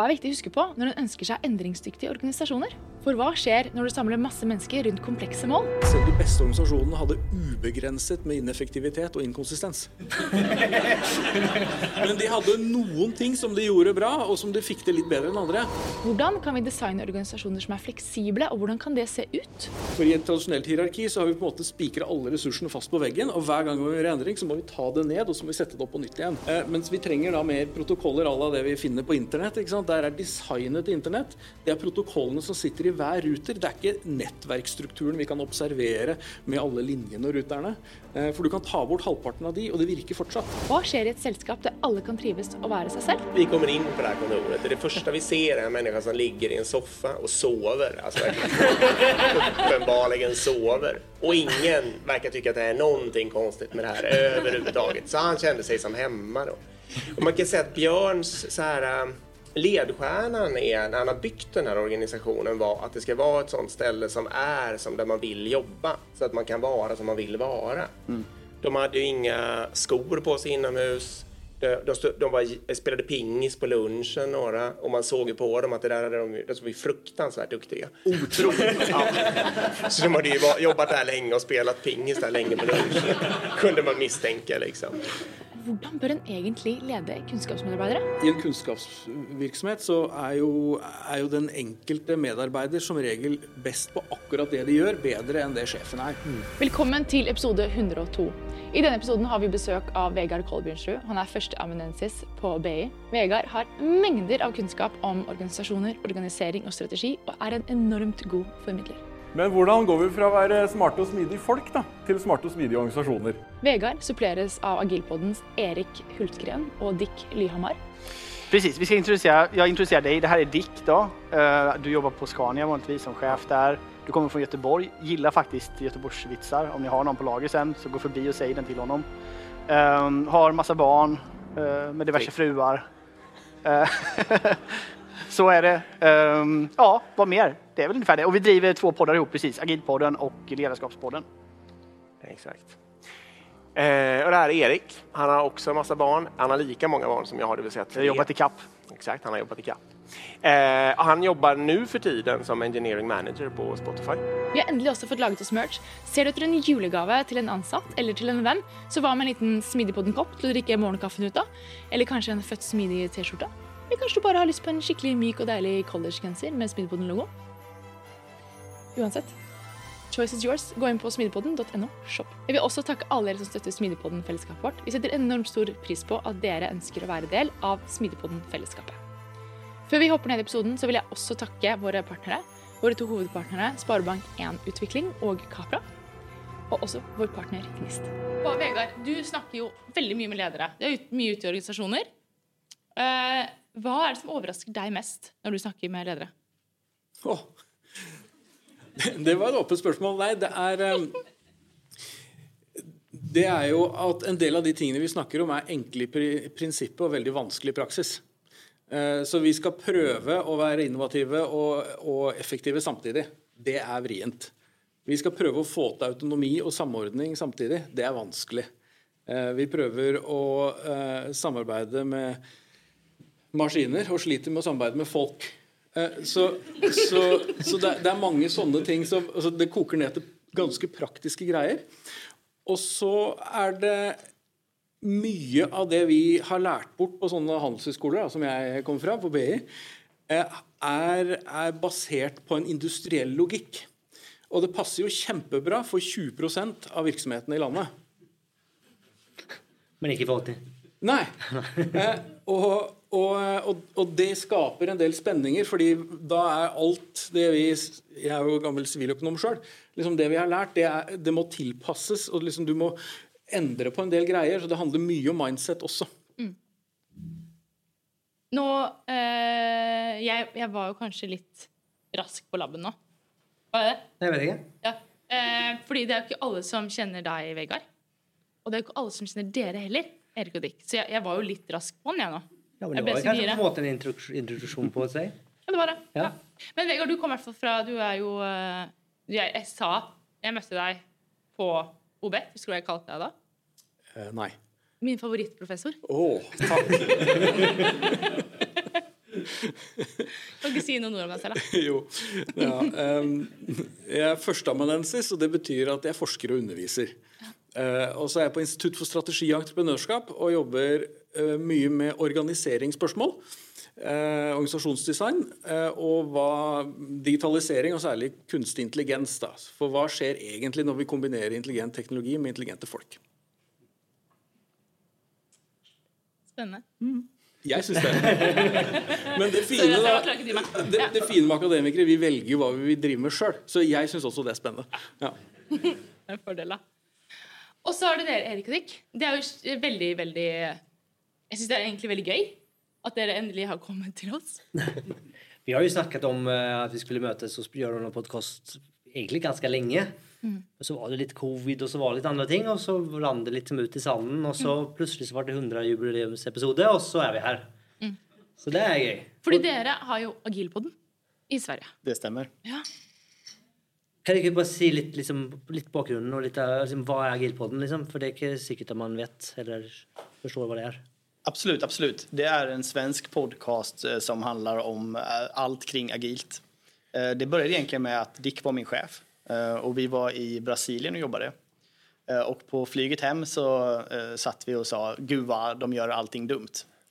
Hva er viktig å huske på når en ønsker seg endringsdyktige organisasjoner? For hva skjer når du samler masse mennesker rundt komplekse mål? Selv de beste organisasjonene hadde ubegrenset med ineffektivitet og inkonsistens. Men de hadde noen ting som de gjorde bra, og som de fikk til litt bedre enn andre. Hvordan kan vi designe organisasjoner som er fleksible, og hvordan kan det se ut? For I et tradisjonelt hierarki så har vi på en måte spikra alle ressursene fast på veggen, og hver gang vi gjør endring, så må vi ta det ned og så må vi sette det opp på nytt igjen. Eh, mens vi trenger da mer protokoller à la det vi finner på internett. Der er designet til internett. Det er protokollene som sitter i hver ruter. Det er ikke nettverksstrukturen vi kan observere med alle linjene og ruterne. Eh, For du kan ta bort halvparten av de, og det virker fortsatt. Hva skjer i et selskap der alle kan trives og være seg selv? Vi kommer in på det här kontoret det första vi ser är en människa som ligger i en soffa och sover. Verkligen uppenbarligen sover. Och ingen verkar tycka att det är någonting konstigt med det här överhuvudtaget. Så han kände sig som hemma då. Och man kan säga att Björns så här, ledstjärnan är, när han har byggt den här organisationen var att det ska vara ett sånt ställe som är som där man vill jobba. Så att man kan vara som man vill vara. De hade ju inga skor på sig inomhus. De, de, de var, spelade pingis på lunchen några och man såg ju på dem att det där hade de, de var ju fruktansvärt duktiga. Otroligt! ja. Så de hade ju jobbat där länge och spelat pingis där länge på lunchen. Kunde man misstänka liksom. Hvordan bør en egentlig lede kunnskapsmedarbeidere? I en kunnskapsvirksomhet så er jo, er jo den enkelte medarbeider som regel best på akkurat det de gjør, bedre enn det sjefen er. Velkommen til episode 102. I denne episoden har vi besøk av Vegard Kolbjørnsrud. Han er førsteamanuensis på BI. Vegard har mengder av kunnskap om organisasjoner, organisering og strategi, og er en enormt god formidler. Men hvordan går vi fra å være smarte og smidige folk da, til smarte og smidige organisasjoner? Vegard suppleres av Agilpoddens Erik Hultgren og Dick Lyhamar. Precis, vi ska introducera, jag introducerar dig. Det här är Dick då. Eh, Du jobbar på Scania vanligtvis som chef där. Du kommer från Göteborg, gillar faktiskt Göteborgsvitsar. Om ni har någon på lager sen så gå förbi och säg den till honom. Ehm, Har massa barn eh, med diverse fruar. Eh, Så är det. Ehm, Ja, vad mer? Det är väl ungefär det. Och vi driver två poddar ihop precis. Agilpodden och Ledarskapspodden. Exakt. Eh, och det här är Erik. Han har också en massa barn. Han har lika många barn som jag har, det vill säga Vi tre. har jobbat i kapp. Exakt, han har jobbat i kapp. Eh, och han jobbar nu för tiden som engineering manager på Spotify. Vi har endelig også fått laget oss merch. Ser du etter en julegave til en ansatt eller til en venn, så hva med en liten Smidigpodden-kopp til å drikke morgenkaffen ut av? Eller kanskje en født smidig T-skjorte? Eller kanskje du bare har lyst på en skikkelig myk og deilig collegegenser med Smidigpodden-logo? Uansett. Choice is yours. Gå inn på smidigpodden.no shop. Jeg vil også takke alle dere som støtter Smidigpodden-fellesskapet vårt. Vi setter enormt stor pris på at dere ønsker å være del av Smidigpodden-fellesskapet. Før vi hopper ned i episoden, så vil jeg også takke våre partnere. Våre to hovedpartnere, Sparebank1 Utvikling og Capra. Og også vår partner Gnist. Og Vegard, du snakker jo veldig mye med ledere. Du er ut, mye ute i organisasjoner. Eh, hva er det som overrasker deg mest når du snakker med ledere? Åh. Det- var et åpent spørsmål. Nei, det er ehm, Det er jo at en del av de tingene vi snakker om, er enkle i prinsippet og veldig vanskelig i praksis. Eh, så vi skal prøve å være innovative og, og effektive samtidig. Det er vrient. Vi skal prøve å få til autonomi og samordning samtidig. Det er vanskelig. Eh, vi prøver å eh, samarbeide med maskiner og sliter med å samarbeide med folk. Eh, Så, så, så det, det er mange sånne ting som altså Det koker ned til ganske praktiske greier. Og så er det mye av det vi har lært bort på sånne handelshøyskoler, som jeg kommer fra, på BI, eh, er, er basert på en industriell logikk. Og det passer jo kjempebra for 20% av virksomhetene i landet. Men ikke for 80. Nei. Eh, og, og, og, og det skaper en del spenninger, fordi da er alt det vi Jeg er jo gammel siviløkonom sjøl. Liksom det vi har lært, det, er, det må tilpasses, og liksom du må endre på en del greier. Så det handler mye om mindset også. Nå eh, jeg, jeg var jo kanskje litt rask på labben nå. Var jeg det? Jeg vet ikke. Ja. Eh, fordi det er jo ikke alle som kjenner deg, Vegard. Og det er jo ikke alle som kjenner dere heller, Erik og Dick. Så jeg, jeg var jo litt rask på den, jeg nå. Ja, men det var så kanskje på en måte en introduks- introduksjon på seg. Ja, det var det. Ja. Ja. Men Vegard, du kommer i hvert fall fra Du er jo jeg, jeg sa Jeg møtte deg på OB. Husker du hva jeg kalte deg da? Eh, nei. Min favorittprofessor. Å, takk. Kan ikke si noen ord om deg selv, da. Jo. Ja, ehm, jeg er førsteamanuensis, og det betyr at jeg forsker og underviser. Eh, og så er jeg på Institutt for strategi og entreprenørskap og jobber mye med organiseringsspørsmål. Eh, organisasjonsdesign eh, og hva, digitalisering, og særlig kunstig intelligens. Da. For hva skjer egentlig når vi kombinerer intelligent teknologi med intelligente folk? Spennende. Jeg syns det. Men det fine, da, det, det fine med akademikere, vi velger jo hva vi vil drive med sjøl. Så jeg syns også det er spennende. Ja. Det er en fordel, da. Og så er det dere, Erik og Dick. Det er jo veldig, veldig Jeg syns det er egentlig veldig gøy at dere endelig har kommet til oss. Vi har ju snackat om eh, att vi skulle mötas och göra någon podcast egentligen ganska länge. Men så var det lite covid och så var det lite andra ting och så rann det liksom ut i sanden och så plötsligt så var det 100 jubileumsepisode och så är vi här. Så det är gøy. Fordi dere har jo Agilpodden i Sverige. Det stemmer. Ja. Kan du ikke bare si litt, liksom, litt bakgrunnen og litt liksom, hva er Agilpodden? Liksom? For det er ikke sikkert at man vet eller forstår hva det er. Absolut, absolut. Det är en svensk podcast eh, som handlar om eh, allt kring agilt. Eh, Det började egentligen med att Dick var min chef och vi var i Brasilien och jobbade. Och på flyget hem så satt vi och sa gud vad de gör allting dumt.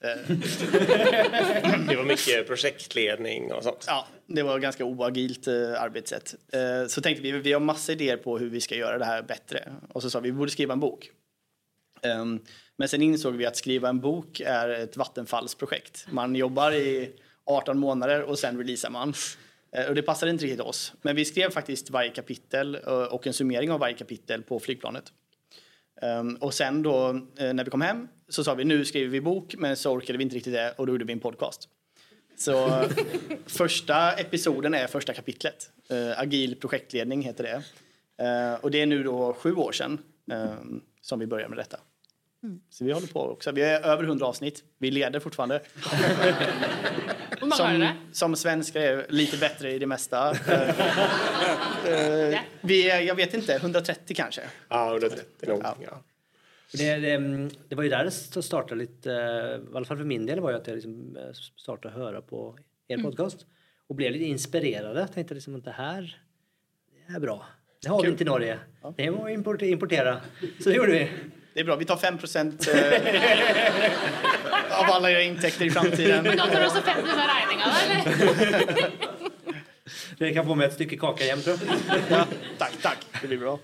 Det var mycket projektledning och sånt. Ja, det var ganska oagilt arbetssätt. Så tänkte vi, vi har massa idéer på hur vi ska göra det här bättre. Och så sa vi, vi borde skriva en bok. Men sen insåg vi att skriva en bok är ett vattenfallsprojekt. Man jobbar i 18 månader och sen releasar man. Eh, och det passade inte riktigt oss. Men vi skrev faktiskt varje kapitel eh, och en summering av varje kapitel på flygplanet. Ehm, och sen då eh, när vi kom hem så sa vi nu skriver vi bok men så orkade vi inte riktigt det och då gjorde vi en podcast. Så första episoden är första kapitlet. Agil projektledning heter det. Och det är nu då sju år sedan ehm, som vi började med detta. Så vi håller på också. Vi är över 100 avsnitt. Vi leder fortfarande. Som, som svenskar är lite bättre i det mesta. Eh, eh, vi är, jag vet inte, 130 kanske. Ja, 130 nog. Ja. Ja. Det, det, det var ju där det startade lite, eh, i alla fall för min del var ju att jag liksom startade höra på er podcast och blev lite inspirerade. Tänkte liksom att det här det är bra. Det har vi inte i Norge. Det var import- importera. Så det gjorde vi. Det är bra. Vi tar 5 procent eh, av alla era intäkter i framtiden. Men da tar du også 50 av regninga, da, eller? Det kan få med ett stycke kaka jag. Ja, tack, tack. Det blir bra.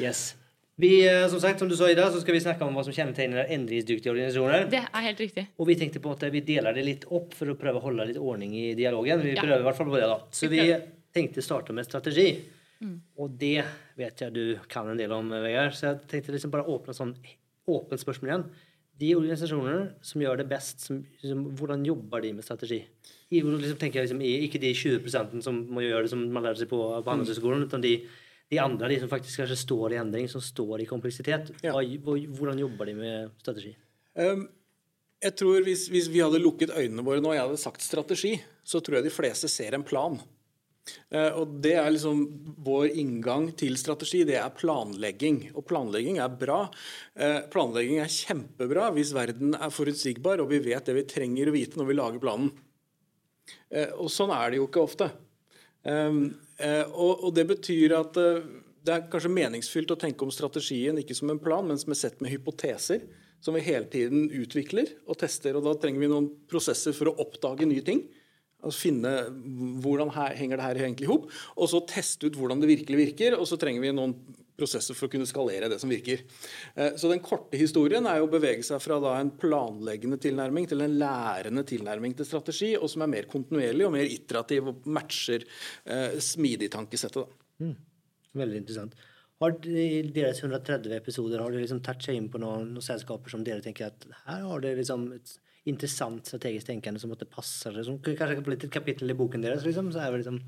Yes. Vi, eh, som sagt, som du sa Ida, så ska vi snacka om vad som kännetecknar ändringsdyktiga organisationer. Det er helt riktig. Och vi tänkte på att vi delar det lite upp för att pröva hålla lite ordning i dialogen. Vi Ja. prövar i alla fall på det då. Så Vi tänkte starta med strategi. Och det vet jag du kan en del om Vegard. Så jag tänkte liksom bara öppna sån öppet spörsmål igen. De organisationer som gör det bäst, som, som, hvordan jobbar de med strategi? I, liksom tänker jag liksom, i- inte de 20 procenten som man gör det som man lär sig på, på handelshögskolan utan de, de andra, de som faktiskt kanske står i ändring, som står i komplexitet. Ja. Hvordan jobbar de med strategi? Um, jeg tror hvis, hvis vi hadde lukket øynene våre nå og jeg hadde sagt strategi, så tror jeg de fleste ser en plan. Eh, og Det er liksom vår inngang til strategi. Det er planlegging. Og planlegging er bra. Eh, planlegging er kjempebra hvis verden er forutsigbar og vi vet det vi trenger å vite når vi lager planen. Eh, og sånn er det jo ikke ofte. Um, og, og det betyr at eh, det er kanskje meningsfylt å tenke om strategien ikke som en plan, men som er sett med hypoteser som vi hele tiden utvikler og tester. og Da trenger vi noen prosesser for å oppdage nye ting. Altså finne hvordan her, henger det her egentlig i hop, og så teste ut hvordan det virkelig virker. Og så trenger vi noen prosesser for å kunne skalere det som virker. Eh, så den korte historien er jo å bevege seg fra da en planleggende tilnærming til en lærende tilnærming til strategi, og som er mer kontinuerlig og mer iterativ og matcher eh, smidig tankesettet. da. Mm. Väldigt intressant. Har I deras 130 episoder, har du liksom tatt seg in på noen, några selskaper som dere tänker att här har det liksom et intressant strategiskt tänkande som att det passar, som kanske kan bli ett kapitel i boken deras liksom, så här liksom.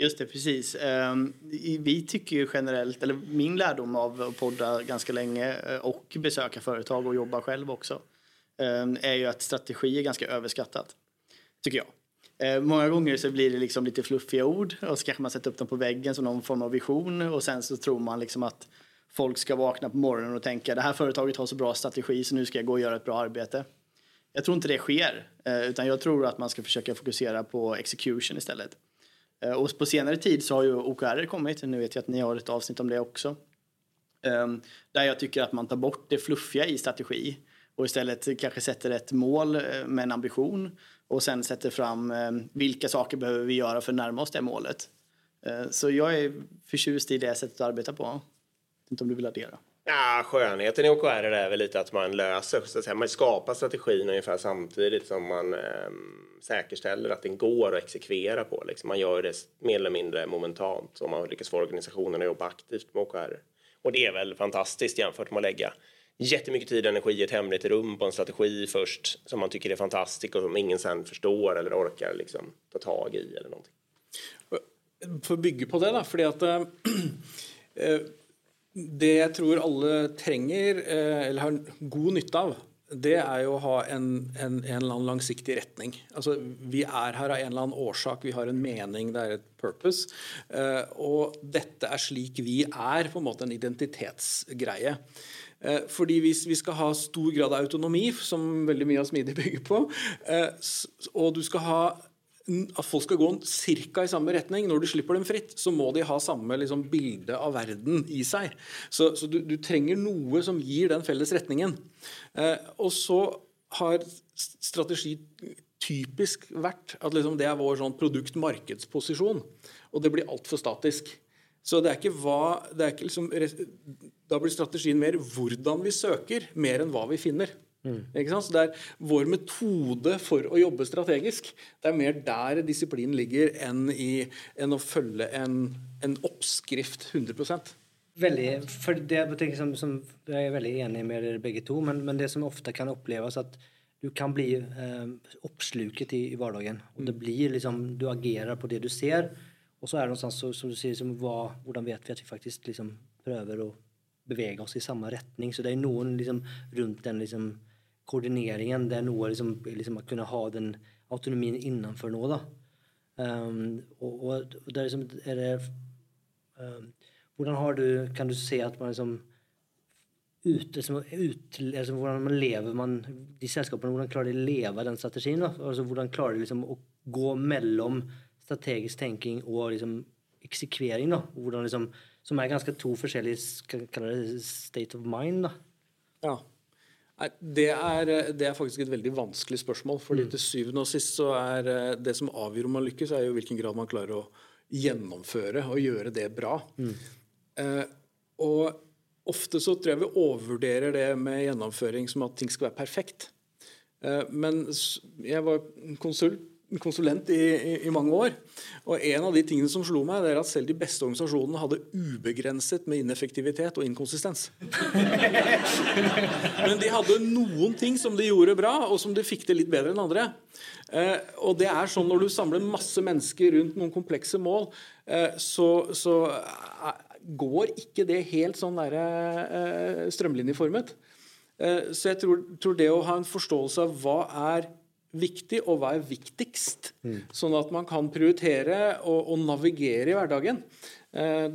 Just det, precis. Ehm, vi tycker ju generellt, eller min lärdom av att podda ganska länge eh, och besöka företag och jobba själv också, ehm, är ju att strategi är ganska överskattat. Tycker jag. Ehm, många gånger så blir det liksom lite fluffiga ord och så kanske man sätter upp dem på väggen som någon form av vision och sen så tror man liksom att folk ska vakna på morgonen och tänka det här företaget har så bra strategi så nu ska jag gå och göra ett bra arbete. Jag tror inte det sker, eh, utan jag tror att man ska försöka fokusera på execution istället. Eh, och på senare tid så har ju OKR kommit, nu vet jag att ni har ett avsnitt om det också. Ehm, där jag tycker att man tar bort det fluffiga i strategi och istället kanske sätter ett mål eh, med en ambition och sen sätter fram ehm, vilka saker behöver vi göra för att närma oss det målet. Så jag är förtjust i det sättet att arbeta på. Jag vet inte om du vill addera? Ja, skönheten i OKR är väl lite att man löser, så att säga, man skapar strategin ungefär samtidigt som man eh, säkerställer att den går att exekvera på. Liksom. Man gör det mer eller mindre momentant om man lyckas få organisationen att jobba aktivt med OKR. Och det är väl fantastiskt jämfört med att lägga jättemycket tid och energi i ett hemligt rum på en strategi först som man tycker är fantastisk och som ingen sen förstår eller orkar liksom, ta tag i eller någonting. För att bygga på det, då, för att äh, Det jeg tror alle trenger, eh, eller har god nytte av, det er jo å ha en, en, en, eller annen langsiktig retning. Altså, vi er her av en eller annen årsak, vi har en mening, det er et purpose. Eh, og dette er slik vi er, på en måte en identitetsgreie. Eh, fordi hvis vi skal ha stor grad av autonomi, som veldig mye av Smidig bygger på, eh, og du skal ha at folk skal gå ca. i samme retning. Når du slipper dem fritt, så må de ha samme liksom, bilde av verden i seg. Så, så du, du, trenger noe som gir den felles retningen. Eh, og så har strategi typisk vært at liksom, det er vår sånn produkt-markedsposisjon. Og det blir altfor statisk. Så det er ikke hva det er ikke liksom, Da blir strategien mer hvordan vi søker, mer enn hva vi finner. Mm. Så det er vår metode for å jobbe strategisk. Det er mer der disiplinen ligger, enn, i, enn å følge en, en, oppskrift 100 Veldig, for det, som, som, Jeg er veldig enig med dere begge to, men, men, det som ofte kan oppleves, at du kan bli eh, oppsluket i, i, hverdagen. Og det blir liksom, Du agerer på det du ser, og så er det noe så, så du sier, liksom, hva, hvordan vet vi at vi faktisk liksom, prøver å bevege oss i samme retning? Så det er noen liksom, rundt den liksom, koordineringen. Det er liksom, liksom, att kunna ha den autonomin innanför noe. da. Um, ehm, och, och, och där liksom är det, ehm, um, Hvordan har du Kan du se att man liksom ut, liksom, ut, alltså liksom, Hvordan man lever man, de selskapene, hvordan klarer de å leve den strategien? da? Altså, hvordan klarer de liksom å gå mellan strategisk tenking och liksom, eksekvering? da? Hvordan, liksom, som är ganska to forskjellige state of mind. da. Ja. Det er, det er, faktisk et veldig vanskelig spørsmål. fordi mm. til syvende og sist så er eh, det som avgjør om man lykkes, er jo hvilken grad man klarer å gjennomføre og gjøre det bra. Mm. Eh, og ofte så tror jeg vi overvurderer det med gjennomføring som at ting skal være perfekt. Eh, men jeg var konsult konsulent i, i, i, mange år. Og En av de tingene som slo meg, det er at selv de beste organisasjonene hadde ubegrenset med ineffektivitet og inkonsistens. Men de hadde noen ting som de gjorde bra, og som de fikk til litt bedre enn andre. Eh, og det er sånn Når du samler masse mennesker rundt noen komplekse mål, eh, så, så eh, går ikke det helt sånn der, eh, strømlinjeformet. Eh, så jeg tror, tror det å ha en forståelse av hva er viktig, og hva er viktigst. Mm. Sånn at man kan prioritere og, og navigere i hverdagen. Eh,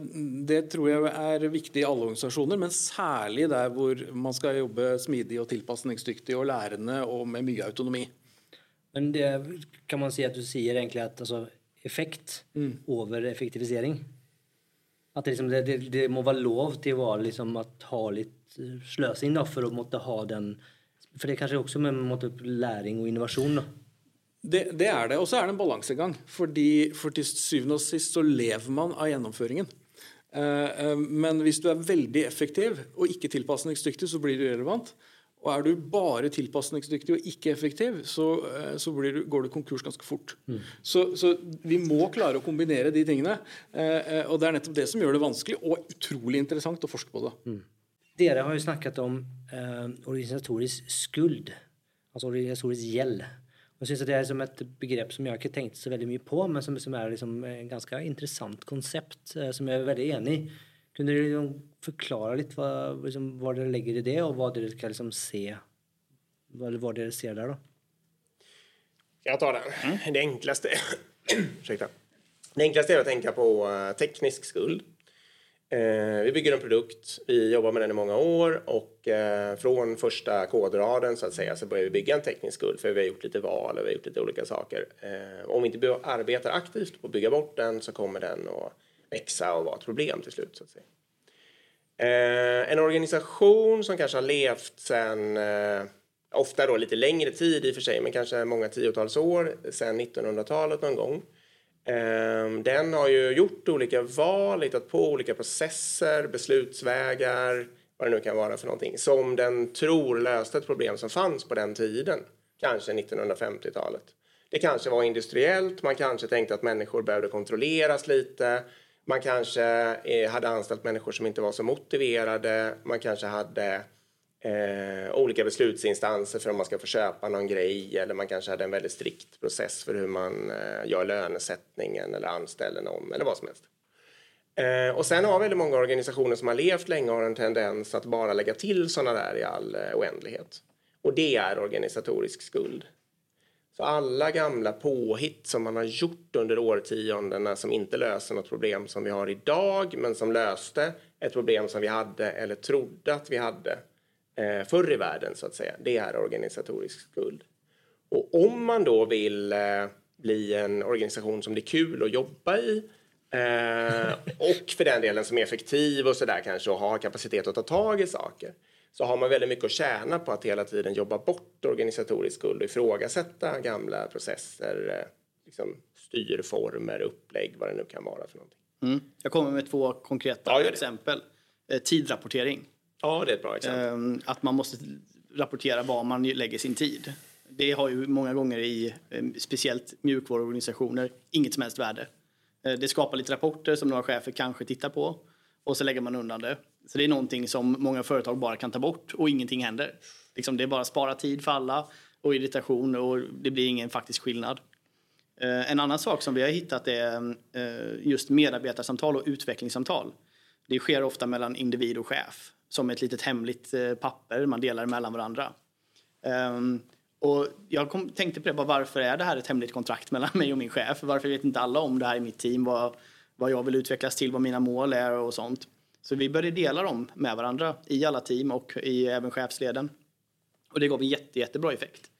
det tror jeg er viktig i alle organisasjoner, men særlig der hvor man skal jobbe smidig og tilpasningsdyktig og lærende og med mye autonomi. Men det kan man si at du sier egentlig at altså, effekt mm. over effektivisering? At det, liksom, det, det, det, må være lov til å liksom, ha litt sløsing da, for å måtte ha den for det kanskje også med måte, læring og innovasjon? da? Det, det, er det. Og så er det en balansegang. Fordi, for til syvende og sist så lever man av gjennomføringen. Eh, eh, men hvis du er veldig effektiv og ikke tilpasningsdyktig, så blir du relevant. Og er du bare tilpasningsdyktig og ikke effektiv, så, eh, så du, går du konkurs ganske fort. Mm. Så, så, vi må klare å kombinere de tingene. Og det er nettopp det som gjør det vanskelig og utrolig interessant å forske på det. Mm. Dere har jo snakket om eh, organisatorisk skuld, altså organisatorisk gjeld. Jeg synes Det er liksom et begrep som jeg ikke tenkte så veldig mye på, men som, som er liksom et ganske interessant konsept, eh, som jeg er veldig enig i. Kunne dere liksom forklare litt hva, liksom, hva, dere legger i det, og hva dere skal liksom se hva, hva dere ser der? da? Jeg tar den. Mm. Det enkleste Det enkleste er å tenke på uh, teknisk skuld. Eh, vi bygger en produkt, vi jobbar med den i många år och eh, från första kodraden så att säga så börjar vi bygga en teknisk skuld för vi har gjort lite val och vi har gjort lite olika saker. Eh, om vi inte arbetar aktivt på att bygga bort den så kommer den att växa och vara ett problem till slut. Så att säga. Eh, en organisation som kanske har levt sedan eh, ofta då lite längre tid i och för sig, men kanske många tiotals år sedan 1900-talet någon gång. Ehm, den har ju gjort olika val, hittat på olika processer, beslutsvägar, vad det nu kan vara för någonting, som den tror löste ett problem som fanns på den tiden, kanske 1950-talet. Det kanske var industriellt, man kanske tänkte att människor behövde kontrolleras lite, man kanske eh, hade anställt människor som inte var så motiverade, man kanske hade eh, olika beslutsinstanser för om man ska få köpa någon grej eller man kanske hade en väldigt strikt process för hur man eh, gör lönesättningen eller anställer någon eller vad som helst. Eh, och sen har väldigt många organisationer som har levt länge har en tendens att bara lägga till sådana där i all eh, oändlighet. Och det är organisatorisk skuld. Så alla gamla påhitt som man har gjort under årtiondena som inte löser något problem som vi har idag men som löste ett problem som vi hade eller trodde att vi hade eh, förr i världen så att säga. Det är organisatorisk skuld. Och om man då vill eh, bli en organisation som det är kul att jobba i eh, och för den delen som är effektiv och sådär kanske och har kapacitet att ta tag i saker så har man väldigt mycket att tjäna på att hela tiden jobba bort organisatorisk skuld och ifrågasätta gamla processer, eh, liksom styrformer, upplägg, vad det nu kan vara för någonting. Mm. Jag kommer med två konkreta ja, exempel. Eh, tidrapportering. Ja, det är ett bra exempel. Ehm, att man måste rapportera var man lägger sin tid. Det har ju många gånger i ehm, speciellt mjukvaruorganisationer inget som helst värde. Ehm, det skapar lite rapporter som några chefer kanske tittar på och så lägger man undan det. Så det är någonting som många företag bara kan ta bort och ingenting händer. Liksom det är bara spara tid för alla och irritation och det blir ingen faktisk skillnad. En annan sak som vi har hittat är just medarbetarsamtal och utvecklingssamtal. Det sker ofta mellan individ och chef som ett litet hemligt eh, papper man delar mellan varandra. Um, och jag kom, tänkte på det, bara, varför är det här ett hemligt kontrakt mellan mig och min chef? Varför vet inte alla om det här i mitt team? Vad, vad jag vill utvecklas till, vad mina mål är och sånt. Så vi började dela dem med varandra i alla team och i även chefsleden. Och det gav en jätte, jättebra effekt.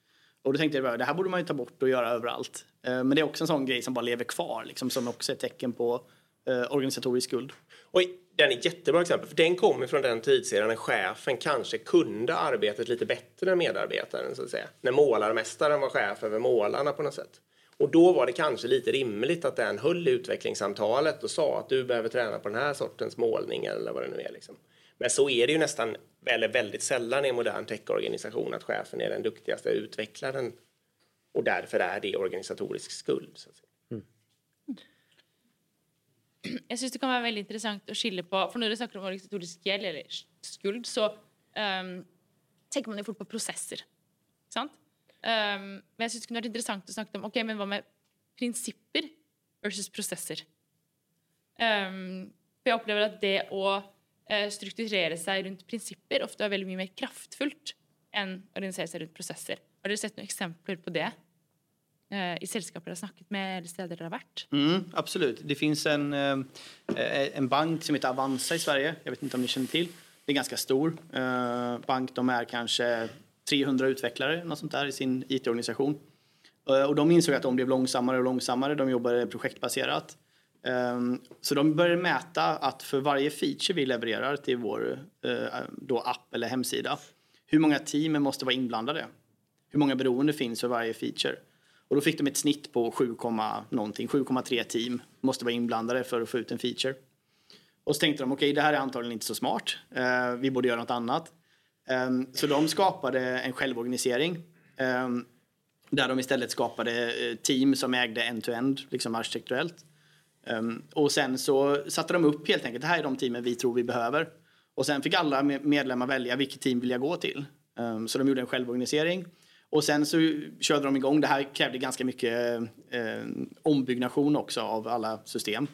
Och då tänkte jag att det här borde man ju ta bort och göra överallt. Ehm, men det är också en sån grej som bara lever kvar, liksom, som också är ett tecken på eh, organisatorisk skuld. Och den är ett jättebra exempel, för den kommer från den tidsserien när chefen kanske kunde arbetet lite bättre än medarbetaren, så att säga. När målarmästaren var chef över målarna på något sätt. Och då var det kanske lite rimligt att den höll i utvecklingssamtalet och sa att du behöver träna på den här sortens målning eller vad det nu är. Liksom. Men så är det ju nästan, eller väldigt sällan i en modern techorganisation att chefen är den duktigaste utvecklaren och därför är det organisatorisk skuld. Så att säga. jeg syns det kan være veldig interessant å skille på For når dere snakker om organisatorisk gjeld eller skuld, så ehm, um, tenker man jo fort på prosesser. Ikke sant? Um, men jeg syns det kunne vært interessant å snakke om ok, men hva med prinsipper versus prosesser. Um, ehm, for jeg opplever at det å eh, uh, strukturere seg rundt prinsipper ofte er veldig mye mer kraftfullt enn å organisere seg rundt prosesser. Har dere sett noen eksempler på det? Eh, i sällskap har snackat med eller städer där har varit? Mm, absolut. Det finns en, eh, en bank som heter Avanza i Sverige. Jag vet inte om ni känner till. Det är ganska stor eh, bank. De är kanske 300 utvecklare något sånt där, i sin IT-organisation. Eh, och de insåg att de blev långsammare och långsammare. De jobbade projektbaserat. Eh, så de började mäta att för varje feature vi levererar till vår eh, då app eller hemsida, hur många team måste vara inblandade? Hur många beroende finns för varje feature? Och då fick de ett snitt på 7, någonting, 7,3 team måste vara inblandade för att få ut en feature. Och så tänkte de, okej okay, det här är antagligen inte så smart, uh, vi borde göra något annat. Um, så de skapade en självorganisering um, där de istället skapade eh, team som ägde end-to-end, -end, liksom arkitekturellt. Um, ehm, och sen så satte de upp helt enkelt, det här är de teamen vi tror vi behöver. Och sen fick alla medlemmar välja vilket team vill jag gå till. så de gjorde en självorganisering och sen så körde de igång. Det här krävde ganska mycket eh, ombyggnation också av alla system.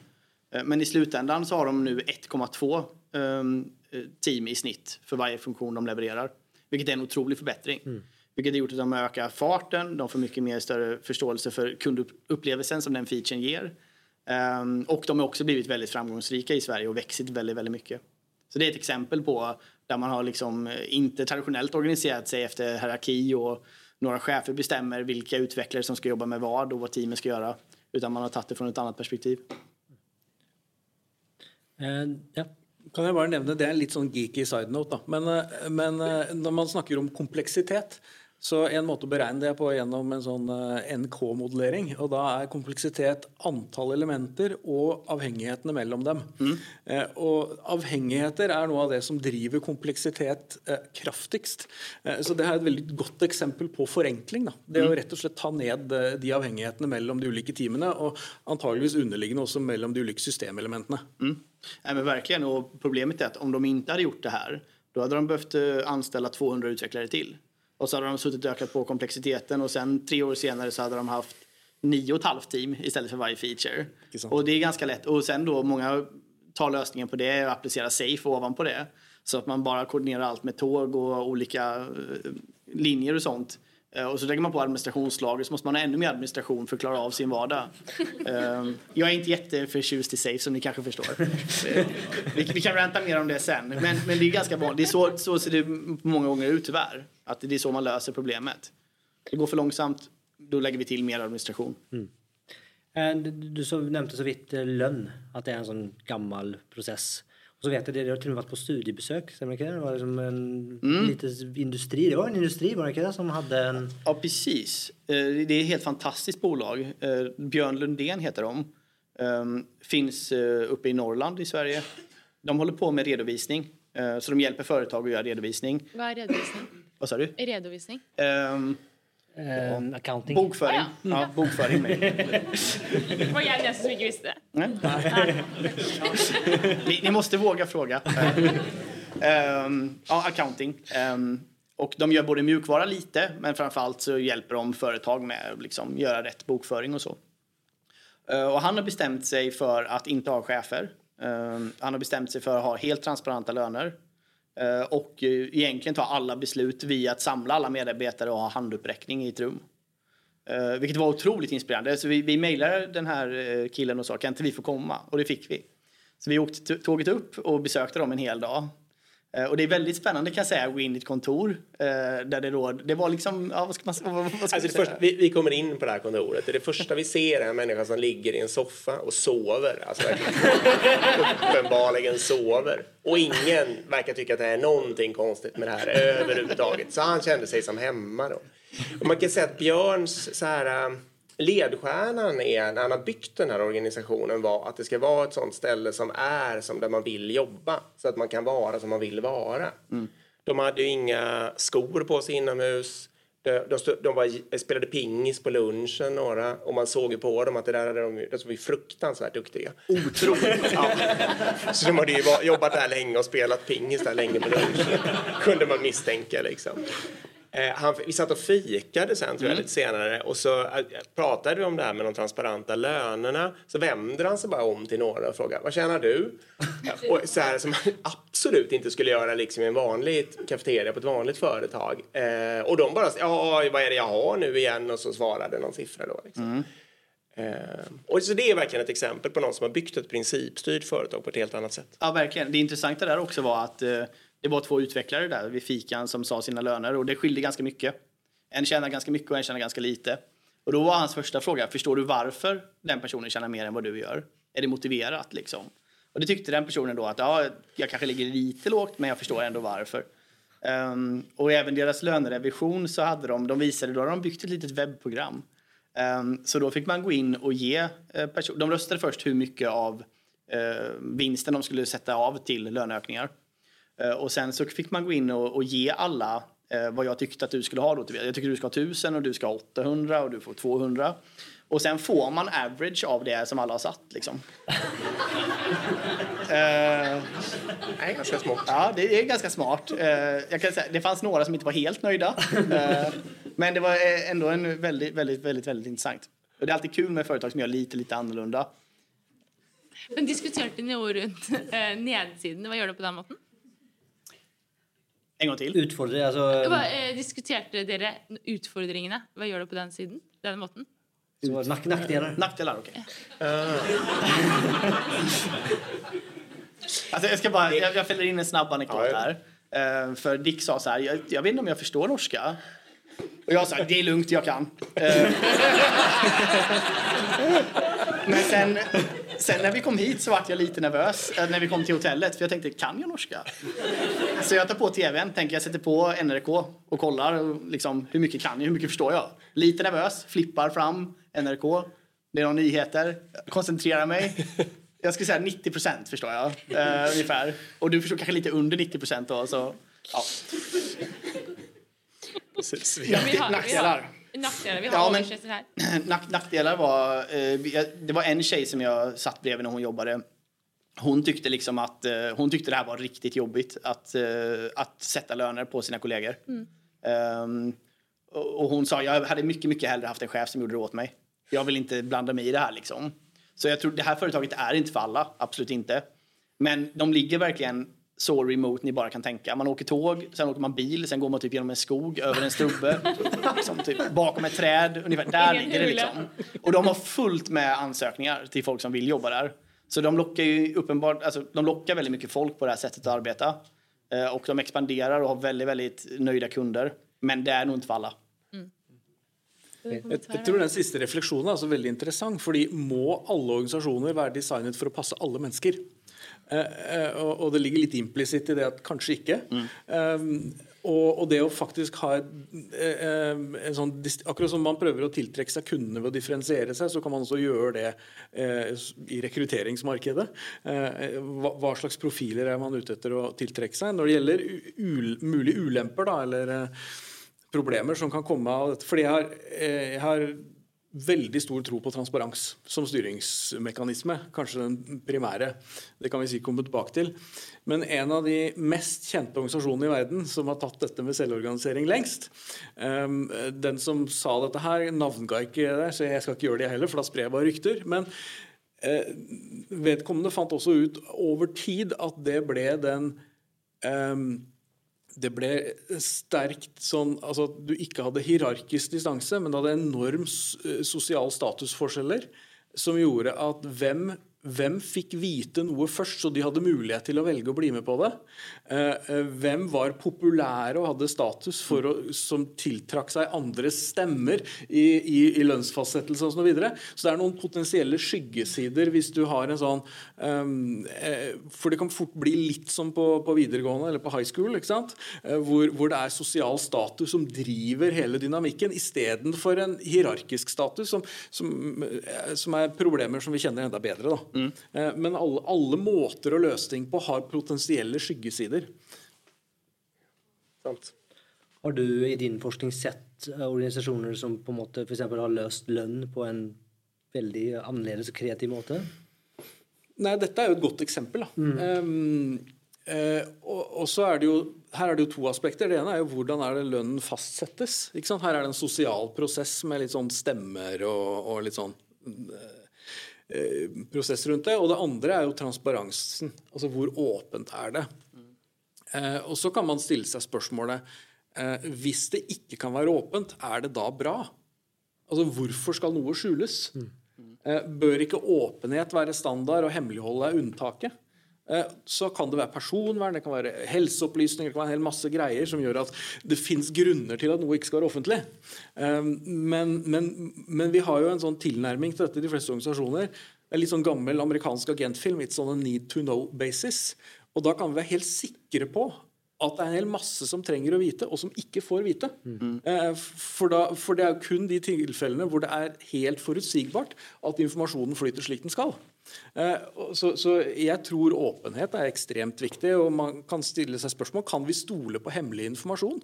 Eh, men i slutändan så har de nu 1,2 ehm, eh, team i snitt för varje funktion de levererar. Vilket är en otrolig förbättring. Mm. Vilket har gjort att de ökar farten, de får mycket mer större förståelse för kundupplevelsen som den featuren ger. Ehm, och de har också blivit väldigt framgångsrika i Sverige och växit väldigt, väldigt mycket. Så det är ett exempel på där man har liksom eh, inte traditionellt organiserat sig efter hierarki och några chefer bestämmer vilka utvecklare som ska jobba med vad och vad teamet ska göra. Utan man har tagit det från ett annat perspektiv. Uh, ja. Kan jag bara nämna, Det är en lite sån geeky side note. da. Men, eh, men eh, man snakker om kompleksitet, så en måte å beregne det på gjennom en sånn eh, NK-modellering. og Da er kompleksitet antall elementer og avhengighetene mellom dem. Eh, og Avhengigheter er noe av det som driver kompleksitet eh, kraftigst. Så Det er et veldig godt eksempel på forenkling. da. Det å rett og slett ta ned de avhengighetene mellom de ulike teamene, og antageligvis underliggende også mellom de ulike systemelementene. Nej, men verkligen. Och problemet är att om de inte hade gjort det här, då hade de behövt eh, anställa 200 utvecklare till. Och så hade de suttit och ökat på komplexiteten och sen tre år senare så hade de haft nio och ett halvt team istället för varje feature. Och det är ganska lätt. Och sen då, många tar lösningen på det och applicerar safe ovanpå det. Så att man bara koordinerar allt med tåg och olika eh, linjer och sånt. Eh, Och så lägger man på administrationslager så måste man ha ännu mer administration för att klara av sin vardag. Eh, Jag är inte jätteförtjust i Safe som ni kanske förstår. Eh, vi, kan ranta mer om det sen. Men, men det är ganska vanligt. Det är så, så ser det många gånger ut tyvärr. Att det är så man löser problemet. Det går för långsamt, då lägger vi till mer administration. Eh, Du, du så, nämnde så vitt lönn, att det är en sån gammal process. Och så vet jag, det, har till och med varit på studiebesök, stämmer det var liksom en liten industri, det var en industri var det som hade en... Ja, precis. Eh, Det är ett helt fantastiskt bolag. Eh, Björn Lundén heter de. Ehm, Finns eh, uppe i Norrland i Sverige. De håller på med redovisning. Så de hjälper företag att göra redovisning. Hva er redovisning? Vad sa du? Redovisning? Eh, accounting. Bokföring. Ja, Ja, bokföring. med. Var jeg den eneste som ikke visste det? Nej. ni, ni måste våga fråga. Ehm, ja, accounting. Ehm, och de gör både mjukvara lite, men framförallt så hjälper de företag med att liksom, göra rätt bokföring och så. Eh, och han har bestämt sig för att inte ha chefer. Ehm, han har bestämt sig för att ha helt transparenta löner. Eh, och eh, egentligen ta alla beslut via att samla alla medarbetare och ha handuppräckning i ett rum. Eh, vilket var otroligt inspirerande. Så vi, vi mejlade den här killen och sa kan inte vi få komma? Och det fick vi. Så vi åkte tåget upp och besökte dem en hel dag. Eh, och det är väldigt spännande kan jag säga att gå in i ett kontor. eh, där det, då, det var liksom, ja, vad ska man, vad, vad ska Alltså första, vi, vi kommer in på det här kontoret. Det, är det första vi ser är en människa som ligger i en soffa och sover. Alltså uppenbarligen sover. Och ingen verkar tycka att det är någonting konstigt med det här överhuvudtaget. Så han kände sig som hemma då. Och man kan säga att Björns så här, ledstjärnan är, när han har byggt den här organisationen var att det ska vara ett sånt ställe som är som där man vill jobba. Så att man kan vara som man vill vara. De hade ju inga skor på sig inomhus. De, de, stod, de var, spelade pingis på lunchen några och man såg ju på dem att det där hade de, de var ju fruktansvärt duktiga. Otroligt! ja. Så de hade ju jobbat där länge och spelat pingis där länge på lunchen. Kunde man misstänka liksom. Eh, han, vi satt och fikade sen tror jag lite senare och så eh, pratade vi om det här med de transparenta lönerna. Så vänder han sig bara om till några och frågar vad tjänar du? och så här som man absolut inte skulle göra liksom i en vanlig kafeteria på ett vanligt företag. Eh, och de bara ja vad är det jag har nu igen och så svarade någon siffra då. Liksom. Eh, och så det är verkligen ett exempel på någon som har byggt ett principstyrt företag på ett helt annat sätt. Ja, verkligen. Det intressanta där också var att eh, det var två utvecklare där vid fikan som sa sina löner och det skilde ganska mycket. En tjänar ganska mycket och en tjänar ganska lite. Och då var hans första fråga, förstår du varför den personen tjänar mer än vad du gör? Är det motiverat liksom? Och det tyckte den personen då att ja, jag kanske ligger lite lågt men jag förstår ändå varför. Um, och även deras lönerevision så hade de, de visade, då hade de byggt ett litet webbprogram. Um, så då fick man gå in och ge eh, de röstade först hur mycket av uh, vinsten de skulle sätta av till löneökningar. Eh, och sen så fick man gå in och, och ge alla eh, vad jag tyckte att du skulle ha då. Jag tycker du ska ha 1000 och du ska ha 800 och du får 200. Och sen får man average av det som alla har satt liksom. Eh, Nej, ganska smått. Ja, det är ganska smart. Eh, jag kan säga, det fanns några som inte var helt nöjda. Eh, men det var ändå en väldigt, väldigt, väldigt, väldigt intressant. Och det är alltid kul med företag som gör lite, lite annorlunda. Men diskuterte ni noe rundt eh, nedsidene? Hva gjør det på den måten? En gång till. Utfordre, altså Hva, eh, diskuterte dere utfordringene? Hva gjør det på den siden? Den måten? Så nack, nackdelar. Nackdelar, okej. alltså, jag, ska bara, jag, jag fäller in en snabb anekdot Ja, här. Eh, för Dick sa så här, jag, jag vet inte om jag förstår norska. Och jag sa, det är lugnt, jag kan. Eh, Men sen, sen när vi kom hit så vart jag lite nervös eh, när vi kom till hotellet för jag tänkte, kan jag norska? Så jag tar på tvn, tänker jag sätter på NRK och kollar och liksom, hur mycket kan jag, hur mycket förstår jag? Lite nervös, flippar fram NRK, det är några nyheter, koncentrerar mig. Jag skulle säga 90 procent förstår jag, eh, ungefär. Och du förstår kanske lite under 90 procent då, så ja. Vi har, vi har Nackdelar. nackdelar. Ja, men- här. Nack, nackdelar var, eh, vi- det var en tjej som jag satt bredvid när hon jobbade. Hon tyckte liksom att eh, hon tyckte det här var riktigt jobbigt att, eh, att sätta löner på sina kollegor. Ehm, och och hon sa jag hade mycket, mycket hellre haft en chef som gjorde det åt mig. Jag vill inte blanda mig i det här liksom. Så jag tror det här företaget är inte för alla, absolut inte. Men de ligger verkligen så remote ni bara kan tänka. Man åker tåg, sen åker man bil, sen går man typ genom en skog, över en stubbe, liksom typ bakom ett träd. Ungefär där Ingen ligger det liksom. Och de har fullt med ansökningar till folk som vill jobba där. Så de lockar ju uppenbart, alltså de lockar väldigt mycket folk på det här sättet att arbeta. Eh, och de expanderar och har väldigt, väldigt nöjda kunder. Men det är nog inte för alla. Jeg, jeg tror den siste refleksjonen er altså veldig interessant, fordi må alle organisasjoner være designet for å passe alle mennesker? Eh, eh, og, det ligger litt implisitt i det at kanskje ikke. Eh, og, og det å faktisk ha eh, en sånn Akkurat som man prøver å tiltrekke seg kundene ved å differensiere seg, så kan man også gjøre det i rekrutteringsmarkedet. Hva, slags profiler er man ute etter å tiltrekke seg? Når det gjelder mulige ulemper, da, eller problemer som kan komme av dette. Fordi jeg har, jeg har veldig stor tro på transparens som styringsmekanisme. Kanskje den primære. Det kan vi sikkert komme tilbake til. Men en av de mest kjente organisasjonene i verden som har tatt dette med selvorganisering lengst, um, den som sa dette her, navnga ikke det, så jeg skal ikke gjøre det heller, for da sprer jeg bare rykter. men uh, vedkommende fant også ut over tid at det ble den um, det ble sterkt sånn altså at du ikke hadde hierarkisk distanse, men du hadde enorm eh, sosial statusforskjeller som gjorde at hvem, hvem fikk vite noe først, så de hadde mulighet til å velge å bli med på det? Eh, eh, hvem var populære og hadde status for å, som tiltrakk seg andres stemmer i, i, i lønnsfastsettelse osv.? Så, videre. så det er noen potensielle skyggesider hvis du har en sånn eh, For det kan fort bli litt som på, på videregående eller på high school, hvor, hvor det er sosial status som driver hele dynamikken, istedenfor en hierarkisk status, som, som, som er problemer som vi kjenner enda bedre. Eh, men alle, alle måter å løse ting på har potensielle skyggesider. Sant. Har du i din forskning sett eh, organisasjoner som på en måte eksempel har løst lønn på en veldig annerledes og kreativ måte? Nei, dette er jo et godt eksempel. Da. Um, eh, og, og så er det jo, Her er det jo to aspekter. Det ene er jo hvordan er det lønnen fastsettes. Ikke sant? Her er det en sosial prosess med litt sånn stemmer og, og litt sånn eh, prosess rundt det. Og det andre er jo transparensen. Altså hvor åpent er det? Eh, og så kan man stille seg spørsmålet eh, Hvis det ikke kan være åpent, er det da bra? Altså hvorfor skal noe skjules? Eh, Bør ikke åpenhet være standard og hemmelighold er unntaket? Så kan det være personvern, det kan være helseopplysninger, det kan være en hel masse greier som gjør at det fins grunner til at noe ikke skal være offentlig. Men, men, men vi har jo en sånn tilnærming til dette i de fleste organisasjoner. Det er litt sånn gammel amerikansk agentfilm. It's on a need to know basis. Og da kan vi være helt sikre på at det er en hel masse som trenger å vite, og som ikke får vite. Mm. For, da, for det er jo kun de tilfellene hvor det er helt forutsigbart at informasjonen flyter slik den skal. Eh, så, så jeg tror åpenhet er ekstremt viktig, og man kan stille seg spørsmål kan vi stole på hemmelig informasjon.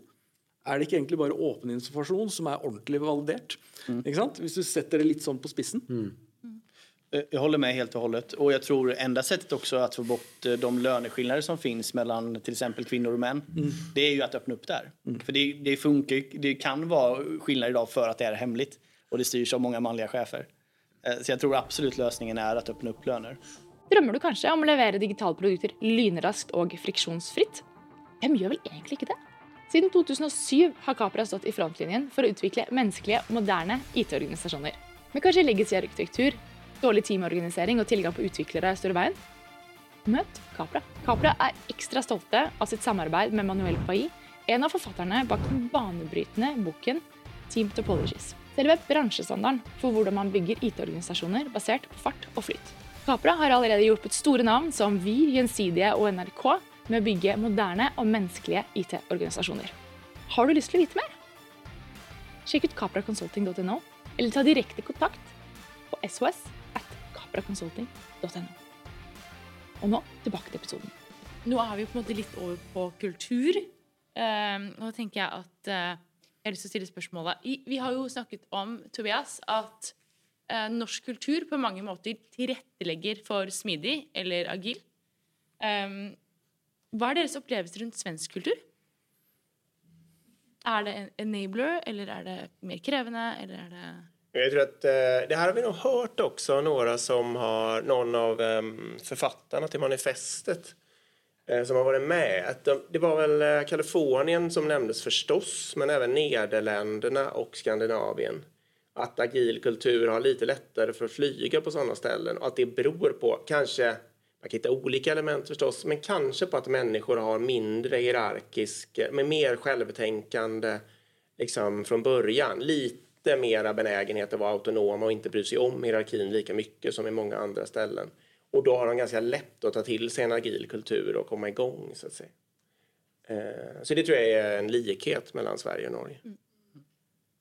Er det ikke egentlig bare åpen informasjon som er ordentlig validert? Ikke sant? Hvis du setter det litt sånn på spissen. Mm. Jag håller med helt och hållet. Och jag tror enda sättet också att få bort eh, de löneskillnader som finns mellan till exempel kvinnor och män, det är ju att öppna upp där. För det, det funkar, det kan vara skillnad idag för att det är hemligt och det styrs av många manliga chefer. Eh, Så jag tror absolut lösningen är att öppna upp löner. Drømmer du kanskje om å levere digitale produkter lynraskt og friksjonsfritt? Hvem gjør vel egentlig ikke det? Siden 2007 har Capra stått i frontlinjen for å utvikle menneskelige, moderne IT-organisasjoner. Men kanskje legacy-arkitektur, dårlig teamorganisering og tilgang på utviklere står i veien? Møt Capra. Capra er ekstra stolte av sitt samarbeid med Manuel Pai, en av forfatterne bak den banebrytende boken Team Topologies. Selve bransjestandarden for hvordan man bygger IT-organisasjoner basert på fart og flyt. Capra har allerede hjulpet store navn som Vi, Gjensidige og NRK med å bygge moderne og menneskelige IT-organisasjoner. Har du lyst til å vite mer? Sjekk ut capraconsulting.no, eller ta direkte kontakt på sos at capraconsulting.no. Og nå tilbake til episoden. Nå er vi på en måte litt over på kultur. Um, da tenker jeg at uh, jeg har lyst til å stille spørsmålet. I, vi har jo snakket om, Tobias, at uh, norsk kultur på mange måter tilrettelegger for smidig eller agil. Um, hva er deres opplevelse rundt svensk kultur? Er det en enabler, eller er det mer krevende, eller er det jag tror att eh, det här har vi nog hört också, några som har, någon av eh, författarna till manifestet eh, som har varit med. Att de, det var väl eh, Kalifornien som nämndes förstås, men även Nederländerna och Skandinavien. Att agil kultur har lite lättare för att flyga på sådana ställen och att det beror på, kanske, man kan hitta olika element förstås, men kanske på att människor har mindre hierarkisk, eh, med mer självtänkande liksom från början. Lite lite mera benägenhet att vara autonoma och inte bry sig om hierarkin lika mycket som i många andra ställen. Och då har de ganska lätt att ta till sig en agil kultur och komma igång så att säga. Eh, så det tror jag är en likhet mellan Sverige och Norge. Mm.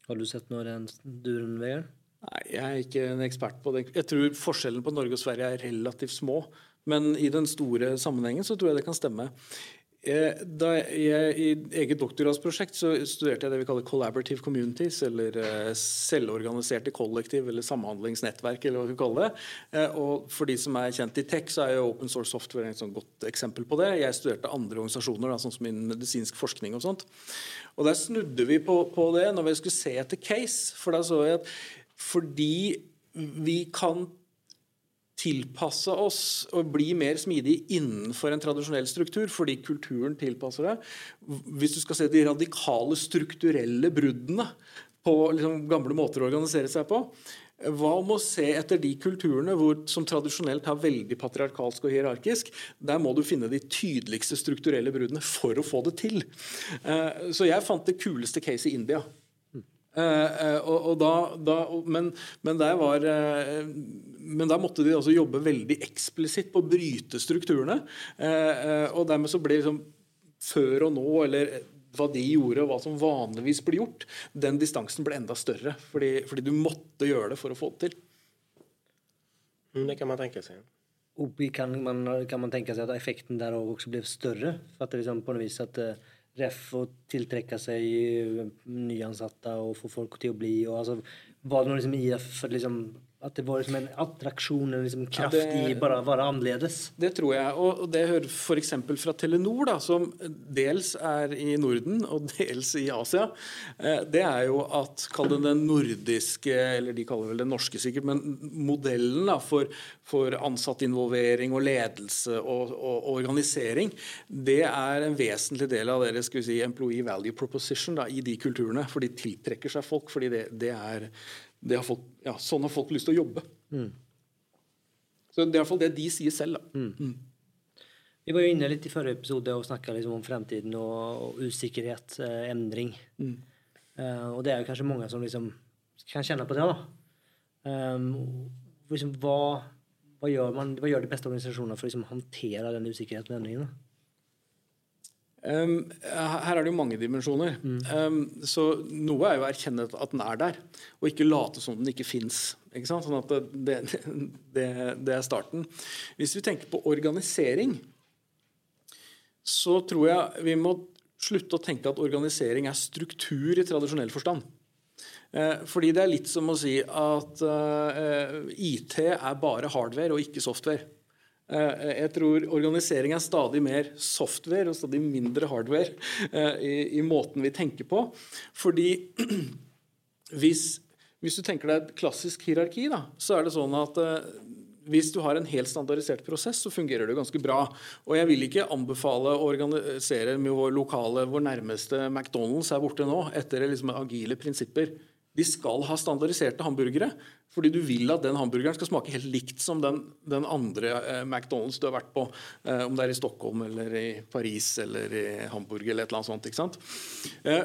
Har du sett några den duren, Vegard? Nei, jeg er ikke en ekspert på det. Jeg tror forskjellen på Norge og Sverige er relativt små. Men i den store sammenhengen så tror jeg det kan stemme. Eh, da jeg, I eget doktorgradsprosjekt så studerte jeg det vi kaller collaborative communities, eller eh, selvorganiserte kollektiv, eller samhandlingsnettverk, eller hva vi kaller det. Eh, og For de som er kjent i tech, så er jo open source software et sånn godt eksempel på det. Jeg studerte andre organisasjoner, da, sånn som innen medisinsk forskning og sånt. Og Der snudde vi på, på det når vi skulle se etter case. For da så vi at fordi vi kan tilpasse oss og bli mer smidig innenfor en tradisjonell struktur, fordi kulturen tilpasser det. Hvis du skal se de radikale strukturelle bruddene på liksom, gamle måter å organisere seg på, hva om å se etter de kulturene hvor, som tradisjonelt har veldig patriarkalsk og hierarkisk? Der må du finne de tydeligste strukturelle bruddene for å få det til. Eh, så jeg fant det kuleste case i India. Uh, og, og da, da, men, men, der var, uh, men der måtte de altså jobbe veldig eksplisitt på å bryte strukturene. Uh, og dermed så ble liksom før og nå, eller hva de gjorde, og hva som vanligvis blir gjort, den distansen ble enda større. Fordi, fordi du måtte gjøre det for å få det til. Mm, det kan man tenke seg. Och kan man, kan man tänka sig att effekten där också blev större? För att det liksom på något vis att ref och tillträcka sig eh, nyansatta och få folk till att bli och alltså vad det liksom i för liksom At det var liksom en attraksjon, en liksom kraft ja, det, i bare å være annerledes? Det tror jeg. Og det hører f.eks. fra Telenor, da, som dels er i Norden og dels i Asia. Eh, det er jo at, kall det den nordiske, eller de kaller vel det norske sikkert, men modellen da, for, for ansattinvolvering og ledelse og, og, organisering, det er en vesentlig del av deres skal vi si, employee value proposition da, i de kulturene. For de tiltrekker seg folk, fordi det, det er har folk, ja, sånn har folk lyst til å jobbe. Mm. Så Det er iallfall det de sier selv. Mm. Mm. Vi var jo inne litt i forrige episode og snakka liksom om fremtiden og, og usikkerhet, eh, endring. Mm. Uh, og det er jo kanskje mange som liksom kan kjenne på det. da. Um, liksom, hva, hva, gjør man, hva gjør de beste organisasjonene for å liksom, håndtere den usikkerheten og endringen? da? Um, her er det jo mange dimensjoner. Mm. Um, så noe er jo å erkjenne at den er der, og ikke late som den ikke fins. Sånn at det, det, det, er starten. Hvis vi tenker på organisering, så tror jeg vi må slutte å tenke at organisering er struktur i tradisjonell forstand. Uh, fordi det er litt som å si at uh, eh, IT er bare hardware og ikke software. Eh, eh, jeg tror organisering er stadig mer software og stadig mindre hardware eh, i, i måten vi tenker på. Fordi hvis, hvis, du tenker deg et klassisk hierarki, da, så er det sånn at hvis du har en helt standardisert prosess, så fungerer det ganske bra. Og jeg vil ikke anbefale å organisere med vår lokale, vår nærmeste McDonald's her borte nå, etter liksom agile prinsipper. De skal ha standardiserte hamburgere. Fordi du vil at den hamburgeren skal smake helt likt som den, den andre eh, McDonald's du har vært på. Eh, om det er i Stockholm eller i Paris eller i Hamburg eller et eller annet sånt. ikke sant? Eh,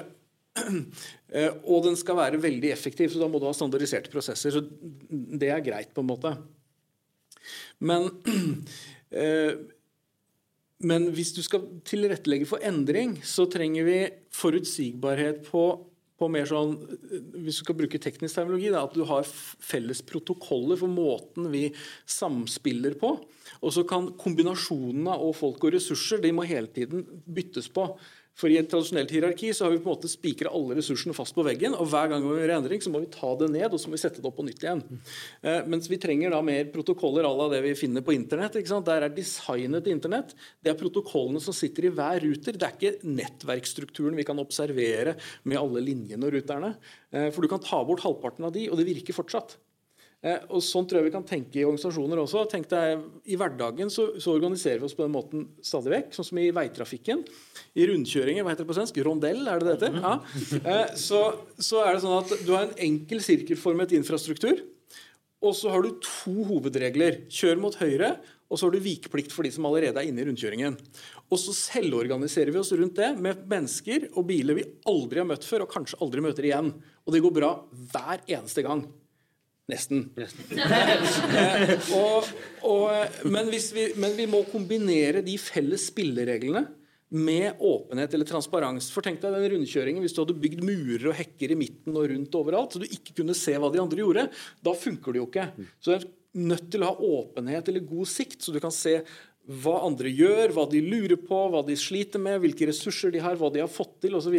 eh og den skal være veldig effektiv, så da må du ha standardiserte prosesser. Så det er greit, på en måte. Men eh, men hvis du skal tilrettelegge for endring, så trenger vi forutsigbarhet på på mer sånn, Hvis du skal bruke teknisk terminologi, da, at du har felles protokoller for måten vi samspiller på. Og så kan kombinasjonene av folk og ressurser de må hele tiden byttes på. For I en tradisjonell hierarki så har vi på en måte spikra alle ressursene fast på veggen. og Hver gang vi gjør endring, så må vi ta det ned og så må vi sette det opp på nytt igjen. Eh, mens vi trenger da mer protokoller à la det vi finner på internett. ikke sant? Der er designet til internett. Det er protokollene som sitter i hver ruter. Det er ikke nettverksstrukturen vi kan observere med alle linjene og ruterne. Eh, for du kan ta bort halvparten av de, og det virker fortsatt. Eh, og Sånn tror jeg vi kan tenke i organisasjoner også. Tenk deg, I hverdagen så, så, organiserer vi oss på den måten stadig vekk. Sånn som i veitrafikken. I rundkjøringer, hva heter det på svensk? Rondell, er det det heter? Ja. Eh, så, så, er det sånn at du har en enkel sirkelformet infrastruktur. Og så har du to hovedregler. Kjør mot høyre, og så har du vikeplikt for de som allerede er inne i rundkjøringen. Og så selvorganiserer vi oss rundt det med mennesker og biler vi aldri har møtt før, og kanskje aldri møter igjen. Og det går bra hver eneste gang. Nesten. og, og, men, vi, men, vi, må kombinere de felles spillereglene med åpenhet eller transparens. For tenk deg den rundkjøringen Hvis du hadde bygd murer og hekker i midten og rundt overalt, så du ikke kunne se hva de andre gjorde, da funker det jo ikke. Så du er nødt til å ha åpenhet eller god sikt, så du kan se hva andre gjør, hva de lurer på, hva de sliter med, hvilke ressurser de har, hva de har fått til osv.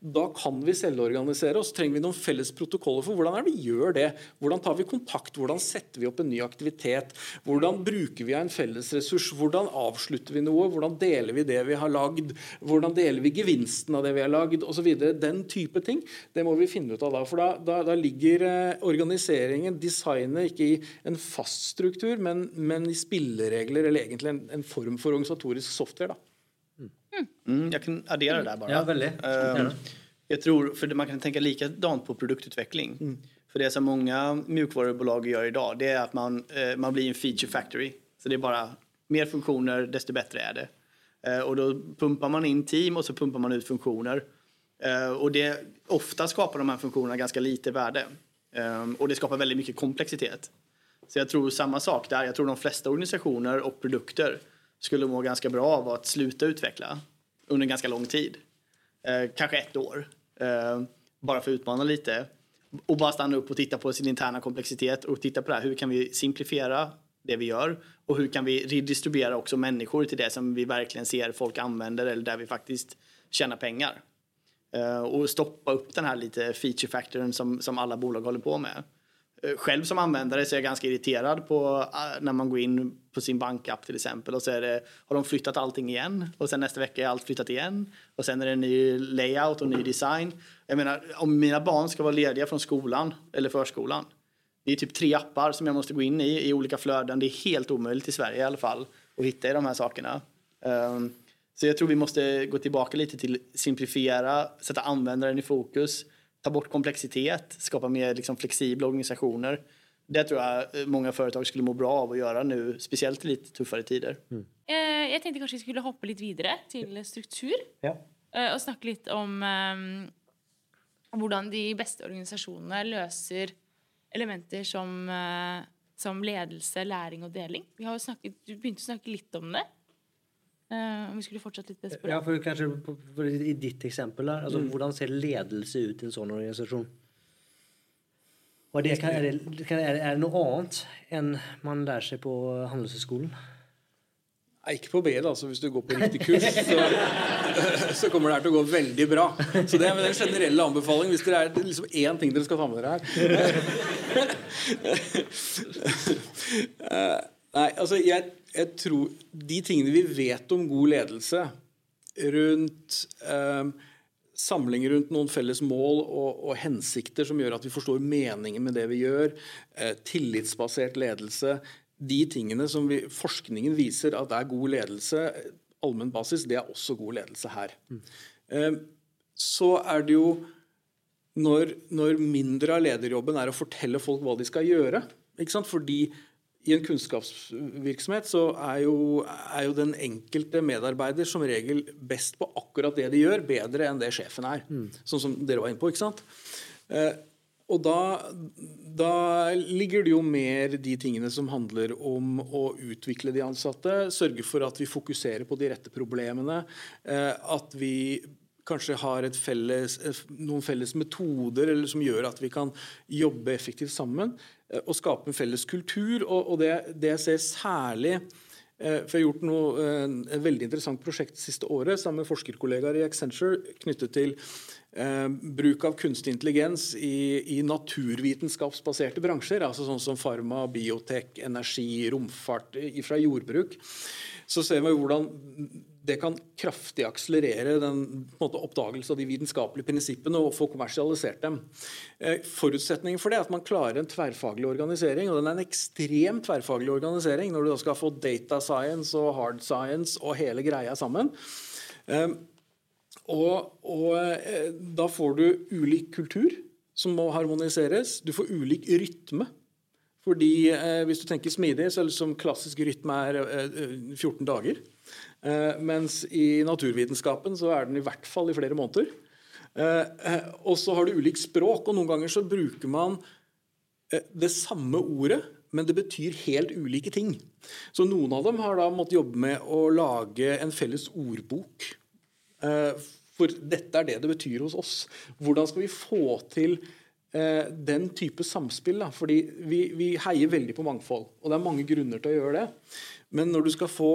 Da kan vi selvorganisere, og så trenger vi noen felles protokoller for hvordan er det vi gjør det. Hvordan tar vi kontakt, hvordan setter vi opp en ny aktivitet, hvordan bruker vi en felles ressurs, hvordan avslutter vi noe, hvordan deler vi det vi har lagd, hvordan deler vi gevinsten av det vi har lagd osv. Den type ting det må vi finne ut av da. For da, da, da ligger eh, organiseringen, designet, ikke i en fast struktur, men, men i spilleregler, eller egentlig en en, form for organisatorisk software. Mm. Mm, jag kan addera det där bara. Ja, väldigt. Uh, jag tror, för man kan tänka likadant på produktutveckling. Mm. För det som många mjukvarubolag gör idag, det är att man, uh, man blir en feature factory. Så det är bara mer funktioner, desto bättre är det. Uh, och då pumpar man in team och så pumpar man ut funktioner. Uh, och det, ofta skapar de här funktionerna ganska lite värde. och det skapar väldigt mycket komplexitet. Så jag tror samma sak där. Jag tror de flesta organisationer och produkter skulle må ganska bra av att sluta utveckla under ganska lång tid. Eh, kanske ett år. Eh, bara för att utmana lite. Och bara stanna upp och titta på sin interna komplexitet och titta på det här. Hur kan vi simplifiera det vi gör? Och hur kan vi redistribuera också människor till det som vi verkligen ser folk använder eller där vi faktiskt tjänar pengar? Eh, och stoppa upp den här lite feature factorn som, som alla bolag håller på med. Eh, själv som användare så är jag ganska irriterad på eh, när man går in på sin bankapp till exempel och så är det, har de flyttat allting igen och sen nästa vecka är allt flyttat igen och sen är det en ny layout och ny design. Jag menar om mina barn ska vara lediga från skolan eller förskolan. Det är typ tre appar som jag måste gå in i i olika flöden. Det är helt omöjligt i Sverige i alla fall att hitta i de här sakerna. Um, så jag tror vi måste gå tillbaka lite till simplifiera, sätta användaren i fokus ta bort komplexitet, skapa mer liksom, flexibla organisationer. Det tror jag många företag skulle må bra av att göra nu, speciellt i lite tuffare tider. Mm. Eh, jag tänkte kanske vi skulle hoppa lite vidare till struktur ja. Eh, och snacka lite om um, hur de bästa organisationerna löser elementer som, uh, som ledelse, læring och delning. Vi har snakket, du begynte å snakke litt om det. Uh, om vi skulle fortsatt litt på det. Ja, på, for I ditt eksempel, der, altså, mm. hvordan ser ledelse ut i en sånn organisasjon? Og det kan, er, det, kan, er, det, noe annet enn man lærer seg på Handelshøyskolen? Nei, ikke på B, da. Så hvis du går på riktig kurs, så, så kommer det her til å gå veldig bra. Så det er en generelle anbefaling hvis det er liksom én ting dere skal ta med dere her. uh, nei, altså jeg jeg tror De tingene vi vet om god ledelse rundt eh, samling rundt noen felles mål og, og, hensikter som gjør at vi forstår meningen med det vi gjør, eh, tillitsbasert ledelse De tingene som vi, forskningen viser at er god ledelse, allmenn basis, det er også god ledelse her. Mm. Eh, så er det jo når, når mindre av lederjobben er å fortelle folk hva de skal gjøre. Ikke sant? Fordi i en kunnskapsvirksomhet så er jo, er jo, den enkelte medarbeider som regel best på akkurat det de gjør, bedre enn det sjefen er. Mm. Sånn som dere var inne på. ikke sant? Eh, og da, da, ligger det jo mer de tingene som handler om å utvikle de ansatte, sørge for at vi fokuserer på de rette problemene, eh, at vi kanske har felles, eh, noen felles metoder som gjør at vi kan jobbe effektivt sammen eh, och og skape en felles kultur. Og, det, det jeg ser særlig eh, for Jeg har gjort noe, väldigt et veldig interessant prosjekt det siste året sammen med forskerkollegaer i Accenture knyttet til eh, bruk av kunstig intelligens i, i, naturvitenskapsbaserte bransjer. altså Sånn som farma, biotek, energi, romfart, fra jordbruk. Så ser vi hvordan det kan kraftig akselerere den måte, oppdagelse av de vitenskapelige prinsippene og få kommersialisert dem. Eh, forutsetningen for det er at man klarer en tverrfaglig organisering. og Den er en ekstremt tverrfaglig organisering når du da skal få data science og hard science og hele greia sammen. Och og, og eh, da får du ulik kultur som må harmoniseres. Du får ulik rytme. Fordi eh, Hvis du tenker smidig, så er det som klassisk rytme er eh, eh 14 dager. Eh, mens i naturvitenskapen så er den i hvert fall i flere måneder. Eh, eh og så har du ulikt språk, og noen ganger så bruker man eh, det samme ordet, men det betyr helt ulike ting. Så noen av dem har da måttet jobbe med å lage en felles ordbok. Eh, for dette er det det betyr hos oss. Hvordan skal vi få til eh, den type samspill? Da? Fordi vi, vi heier veldig på mangfold, og det er mange grunner til å gjøre det. Men når du skal få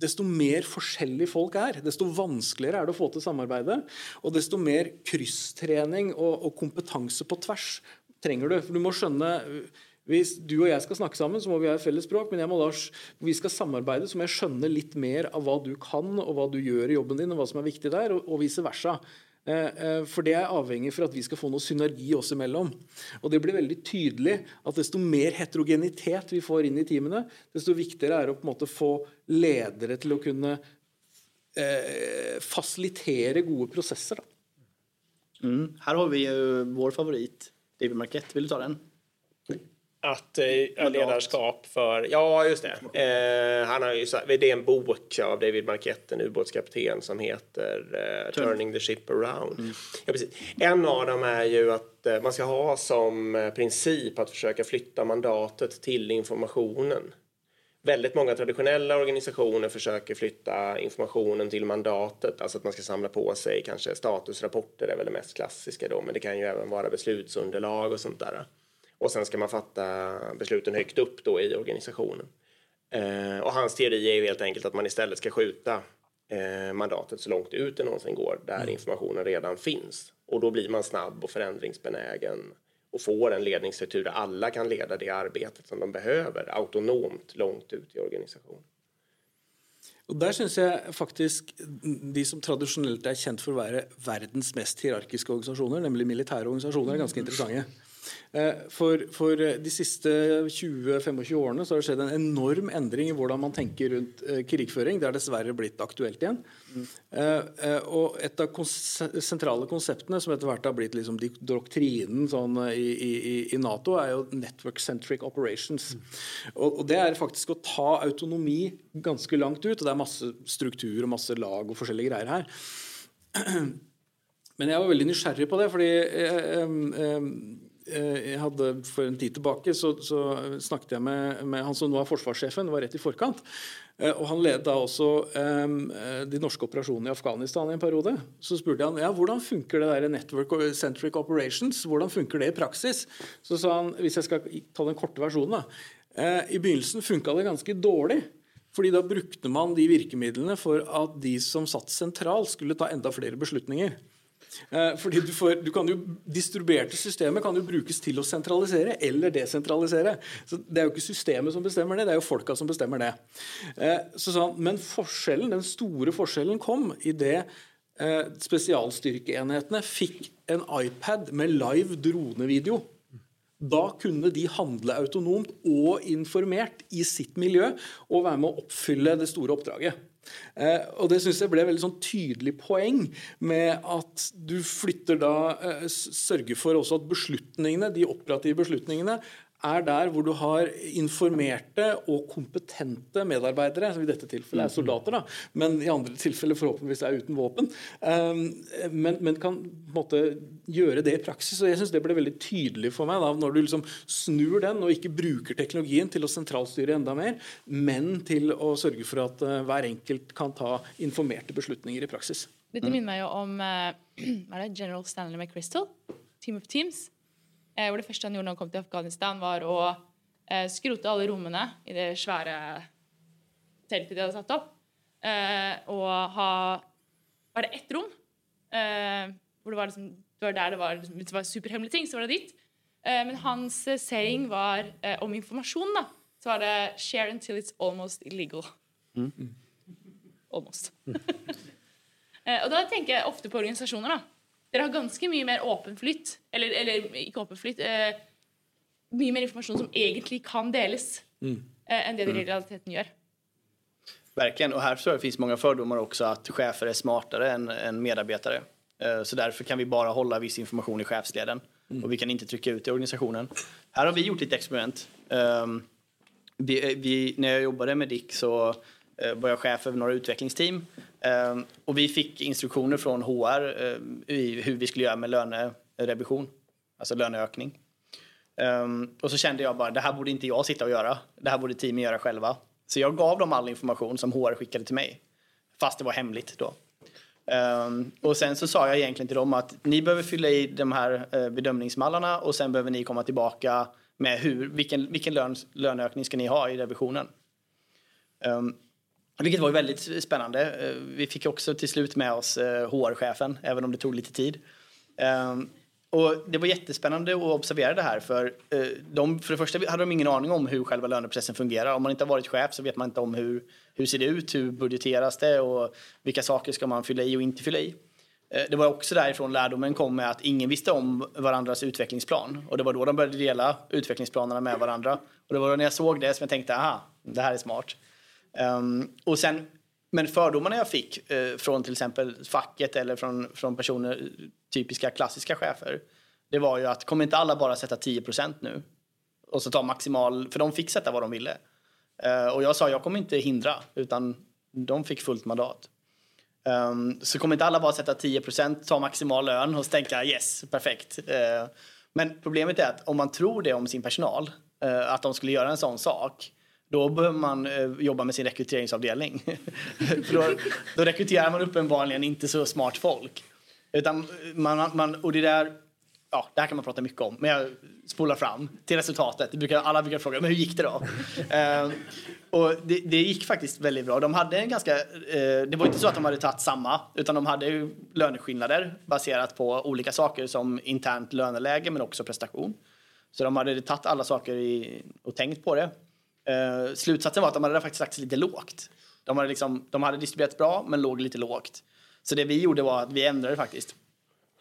desto mer forskjellige folk er, desto vanskeligere er det å få til samarbeidet. Og desto mer krysstrening og, og kompetanse på tvers trenger du. For du må skjønne hvis du og jeg skal snakke sammen, så må vi ha et felles språk. Men jeg må da, vi skal samarbeide, så må jeg skjønne litt mer av hva du kan, og hva du gjør i jobben din, og hva som er viktig der, og, og vice versa. Eh, eh, for det er avhengig for at vi skal få noe synergi oss imellom. Og det blir veldig tydelig at desto mer heterogenitet vi får inn i teamene, desto viktigere er det å på en måte få ledere til å kunne eh, fasilitere gode prosesser. Mm. Her har vi jo vår favoritt, David Marquette. Vil du ta den? Att eh, ledarskap för, ja just det. Eh, han har ju, det är en bok av David Marquette, en ubåtskapten som heter eh, Turning the Ship Around. Mm. Ja, precis. En av dem är ju att eh, man ska ha som eh, princip att försöka flytta mandatet till informationen. Väldigt många traditionella organisationer försöker flytta informationen till mandatet, alltså att man ska samla på sig kanske statusrapporter är väl det mest klassiska då, men det kan ju även vara beslutsunderlag och sånt där. Och sen ska man fatta besluten högt upp då i organisationen. Eh, och hans teori är ju helt enkelt att man istället ska skjuta eh, mandatet så långt ut det någonsin går där mm. informationen redan finns. Och då blir man snabb och förändringsbenägen och får en ledningsstruktur där alla kan leda det arbetet som de behöver autonomt långt ut i organisationen. Og Der syns jeg faktisk de som tradisjonelt er kjent for å være verdens mest hierarkiske organisasjoner, nemlig militære organisasjoner, er ganske interessante. Eh, for, for, eh, de siste 20-25 årene så har det skjedd en enorm endring i hvordan man tenker rundt eh, krigføring. Det har dessverre blitt aktuelt igjen. Mm. Og et av sentrale konseptene som etter hvert har blitt liksom doktrinen sånn, i, i, i, Nato, er jo network-centric operations. Mm. Og, og, Det er faktisk å ta autonomi ganske langt ut. og Det er masse struktur og masse lag og forskjellige greier her. Men jeg var veldig nysgjerrig på det, fordi eh, Eh, Eh, jeg hadde For en tid tilbake så, så snakket jeg med, med, han som nå er forsvarssjefen, det var rett i forkant. Eh, Og Han ledet da også um, ehm, eh, de norske operasjonene i Afghanistan i en periode. Så spurte han ja, hvordan funker det der network centric operations, hvordan funker det i praksis. Så sa han, hvis jeg skal ta den korte versjonen da, I begynnelsen funka det ganske dårlig. Fordi da brukte man de virkemidlene for at de som satt sentralt, skulle ta enda flere beslutninger. Eh, fordi du får, du kan jo, Distribuerte systemer kan jo brukes til å sentralisere eller desentralisere. Så Det er jo ikke systemet som bestemmer det, det er jo folka som bestemmer det. Eh, så sånn, men forskjellen, den store forskjellen kom i det eh, spesialstyrkeenhetene fikk en iPad med live dronevideo. Da kunne de handle autonomt og informert i sitt miljø og være med å oppfylle det store oppdraget. Eh, og det syns jeg ble veldig sånn tydelig poeng med at du flytter da eh, Sørger for også at beslutningene, de operative beslutningene er der hvor du har informerte og kompetente medarbeidere, som i dette tilfellet er soldater, da, men i andre tilfeller forhåpentligvis er uten våpen, um, men, men, kan på en måte gjøre det i praksis. og jeg synes Det ble veldig tydelig for meg da, når du liksom snur den og ikke bruker teknologien til å sentralstyre enda mer, men til å sørge for at uh, hver enkelt kan ta informerte beslutninger i praksis. Dette minner meg jo om uh, General Stanley McChrystal, Team of Teams. Eh, det første han gjorde når han kom til Afghanistan, var å eh, skrote alle rommene i det svære teltet de hadde satt opp, eh, og ha bare ett rom. hvor det var, liksom, det var der det var, det var superhemmelige ting, så var det dit. men hans saying var om informasjon, da, så var det 'share until it's almost illegal'. Mm. Almost. og da tenker jeg ofte på organisasjoner. da, dere har ganske mye mer åpen flyt. Eller, eller ikke åpen flyt. Eh, mye mer informasjon som egentlig kan deles, mm. eh, enn det dere i mm. realiteten gjør. Verkligen, och här tror jag det finns många fördomar också att chefer är smartare än, än medarbetare. Eh, så därför kan vi bara hålla viss information i chefsleden mm. och vi kan inte trycka ut i organisationen. Här har vi gjort ett experiment. Um, vi, vi, när jag jobbade med Dick så uh, var jag chef över några utvecklingsteam Ehm, Ehm, och vi fick instruktioner från HR eh, i hur vi skulle göra med lönerevision, alltså löneökning. Ehm, och så kände jag bara, det här borde inte jag sitta och göra. Det här borde teamen göra själva. Så jag gav dem all information som HR skickade till mig. Fast det var hemligt då. Um, och sen så sa jag egentligen till dem att ni behöver fylla i de här uh, bedömningsmallarna och sen behöver ni komma tillbaka med hur, vilken, vilken lön, löneökning ska ni ha i revisionen. Um, vilket var väldigt spännande. Eh, vi fick också till slut med oss eh, HR-chefen, även om det tog lite tid. Eh, och det var jättespännande att observera det här för de, för det första hade de ingen aning om hur själva löneprocessen fungerar. Om man inte har varit chef så vet man inte om hur, hur ser det ut, hur budgeteras det och vilka saker ska man fylla i och inte fylla i. Det var också därifrån lärdomen kom med att ingen visste om varandras utvecklingsplan. Och det var då de började dela utvecklingsplanerna med varandra. Och det var då när jag såg det som jag tänkte, aha, det här är smart. Um, och sen, men fördomarna jag fick uh, från till exempel facket eller från, från personer, typiska klassiska chefer, det var ju att kommer inte alla bara sätta 10% nu? Och så ta maximal, för de fick sätta vad de ville. Uh, och jag sa, jag kommer inte hindra, utan de fick fullt mandat. Um, så kommer inte alla bara sätta 10% ta maximal lön och tänka yes, perfekt. Uh, men problemet är att om man tror det om sin personal, att de skulle göra en sån sak, då behöver man eh, jobba med sin rekryteringsavdelning. Då, då rekryterar man uppenbarligen inte så smart folk. Utan man, man, och det där, ja, det här kan man prata mycket om, men jag spolar fram till resultatet. Det brukar, alla brukar fråga, men hur gick det då? uh, och det, det, gick faktiskt väldigt bra. De hade en ganska, uh, det var inte så att de hade tagit samma, utan de hade ju löneskillnader baserat på olika saker som internt löneläge men också prestation. Så de hade tagit alla saker i, och tänkt på det. Uh, slutsatsen var att de hade faktiskt lagt sig lite lågt. De hade, liksom, de hade distribuerat bra, men låg lite lågt. Så det vi gjorde var att vi ändrade faktiskt.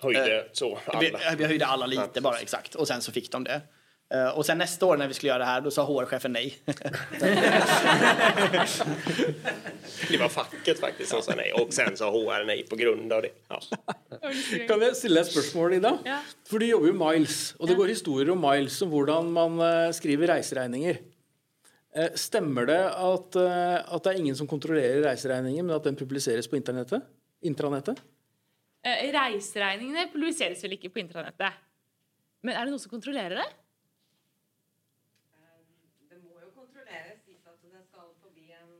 Höjde uh, så alla? Vi, vi höjde alla lite bara, exakt. Och sen så fick de det. Uh, och sen nästa år när vi skulle göra det här, då sa HR-chefen nej. det var facket faktiskt som sa nej. Och sen sa HR nej på grund av det. Ja. Kan jeg stille et spørsmål, Ida? Ja. For du jobber jo Miles, og det går historier om Miles om hvordan man skriver reiseregninger. Eh, stemmer det at, eh, at, det er ingen som kontrollerer reiseregningen, men at den publiseres på internettet? intranettet? Eh, reiseregningene publiseres vel ikke på intranettet. Men er det noen som kontrollerer det? Det må jo kontrolleres gitt at det skal forbi en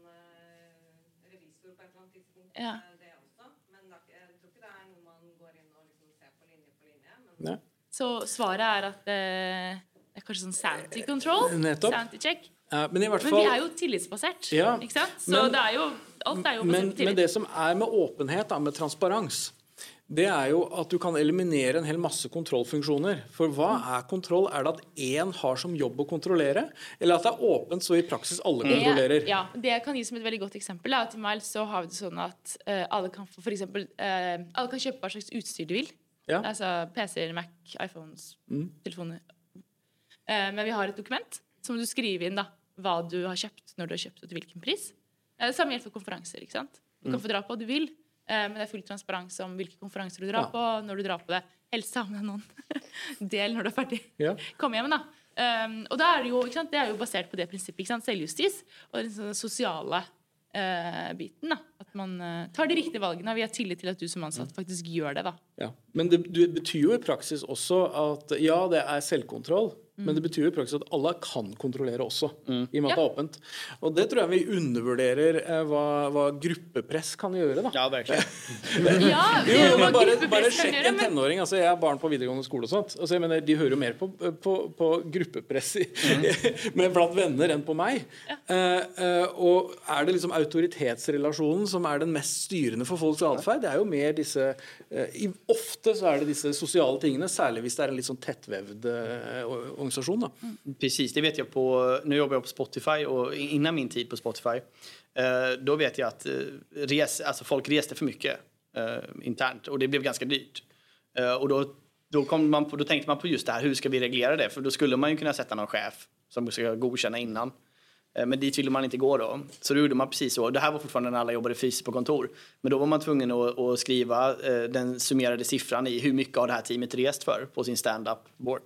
revisor på et eller annet tidspunkt. Ja. det også. Men jeg tror ikke det er noe man går inn og liksom ser på linje på linje. Men... Ja. Så svaret er at det er kanskje sånn sanity control? Nettopp. Sanity check? Men, men, vi er jo tillitsbasert. Ja? Så men, det er jo, alt er jo men, men, det som er med åpenhet, da, med transparens, det er jo at du kan eliminere en hel masse kontrollfunksjoner. For hva er kontroll? Er det at én har som jobb å kontrollere? Eller at det er åpent, så i praksis alle kontrollerer? Det, ja, det jeg kan gi som et veldig godt eksempel, er at i Miles så har vi det sånn at uh, alle kan for eksempel, uh, alle kan kjøpe hva slags utstyr de vil. Ja. Altså PC-er, Mac, iPhones, mm. telefoner. Uh, men vi har et dokument som du skriver inn da hva du har kjøpt, når du har kjøpt og til hvilken pris. Det samme gjelder for konferanser. ikke sant? Du kan få dra på hva du vil, men det er full transparens om hvilke konferanser du drar Ja. på, når du drar på det. Helst ha med noen del når du er ferdig. Ja. Kom hjem, da. Um, og da er det, jo, det er jo basert på det prinsippet. ikke sant? Selvjustis og den sosiale eh, biten. da. At man eh, tar de riktige valgene. Vi har tillit til at du som ansatt faktisk gjør det. da. Ja. Men det, det betyr jo i praksis også at ja, det er selvkontroll. Men det betyr jo i praksis at alle kan kontrollere også, i og med at det er åpent. Og det tror jeg vi undervurderer eh, hva, hva gruppepress kan gjøre. da. Ja, verkligen. Ja, Jo, men bare, bare sjekk en men- tenåring. altså Jeg har barn på videregående skole og sånt. Altså, jeg mener, De hører jo mer på, på, på gruppepress med blant venner enn på meg. Eh, eh, og er det liksom autoritetsrelasjonen som er den mest styrende for folks atferd? Det er jo mer disse eh, i, Ofte så er det disse sosiale tingene, særlig hvis det er en litt sånn tettvevd organisation. Då. Mm. Precis, det vet jag på, nu jobbar jag på Spotify och innan min tid på Spotify, eh, då vet jag att eh, res, alltså folk reste för mycket eh, internt och det blev ganska dyrt. Eh, och då, då, kom man på, då tänkte man på just det här, hur ska vi reglera det? För då skulle man ju kunna sätta någon chef som ska godkänna innan. Eh, Men dit ville man inte gå då. Så då gjorde man precis så. Det här var fortfarande när alla jobbade fysiskt på kontor. Men då var man tvungen att, att skriva eh, den summerade siffran i hur mycket har det här teamet rest för på sin stand-up board.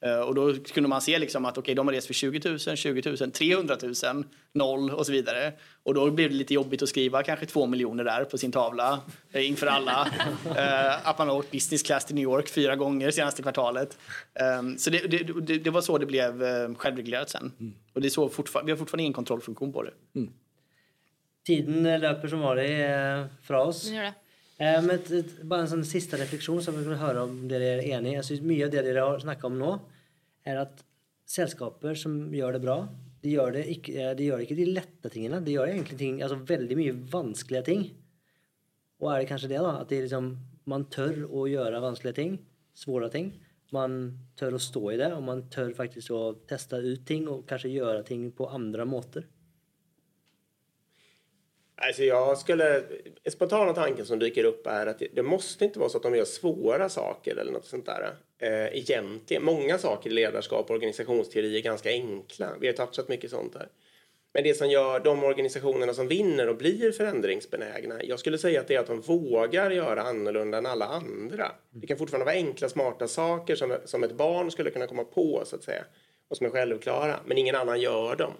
Eh, Och då kunde man se liksom att okay, de har rest för 20 000, 20 000, 300 000, noll och så vidare. Och då blev det lite jobbigt att skriva kanske två miljoner där på sin tavla eh, inför alla. Eh, att man har åkt business class till New York fyra gånger senaste kvartalet. Eh, så det, det, det, det var så det blev självreglerat sen. Och det är så fortfar- vi har fortfarande ingen kontrollfunktion på det. Tiden løper som vanlig eh, fra oss. Den gjør det. Eh, Men et, et, bare en sån sista reflektion som vi vill höra om det er enige. Jeg synes alltså, Mye av det dere har snakka om nå, er at selskaper som gjør det bra, de gjør, det ikke, eh, de gjør ikke de lette tingene. De gjør egentlig ting, altså veldig mye vanskelige ting. Og er det kanskje det, da? At de liksom, man tør å gjøre vanskelige ting, svåre ting. Man tør å stå i det, og man tør faktisk å teste ut ting og kanskje gjøre ting på andre måter. Alltså jag skulle, en spontana tanken som dyker upp är att det, måste inte vara så att de gör svåra saker eller något sånt där. Eh, egentligen. Många saker i ledarskap och organisationsteori är ganska enkla. Vi har touchat mycket sånt där. Men det som gör de organisationerna som vinner och blir förändringsbenägna, jag skulle säga att det är att de vågar göra annorlunda än alla andra. Det kan fortfarande vara enkla, smarta saker som, som ett barn skulle kunna komma på, så att säga, och som är självklara, men ingen annan gör dem.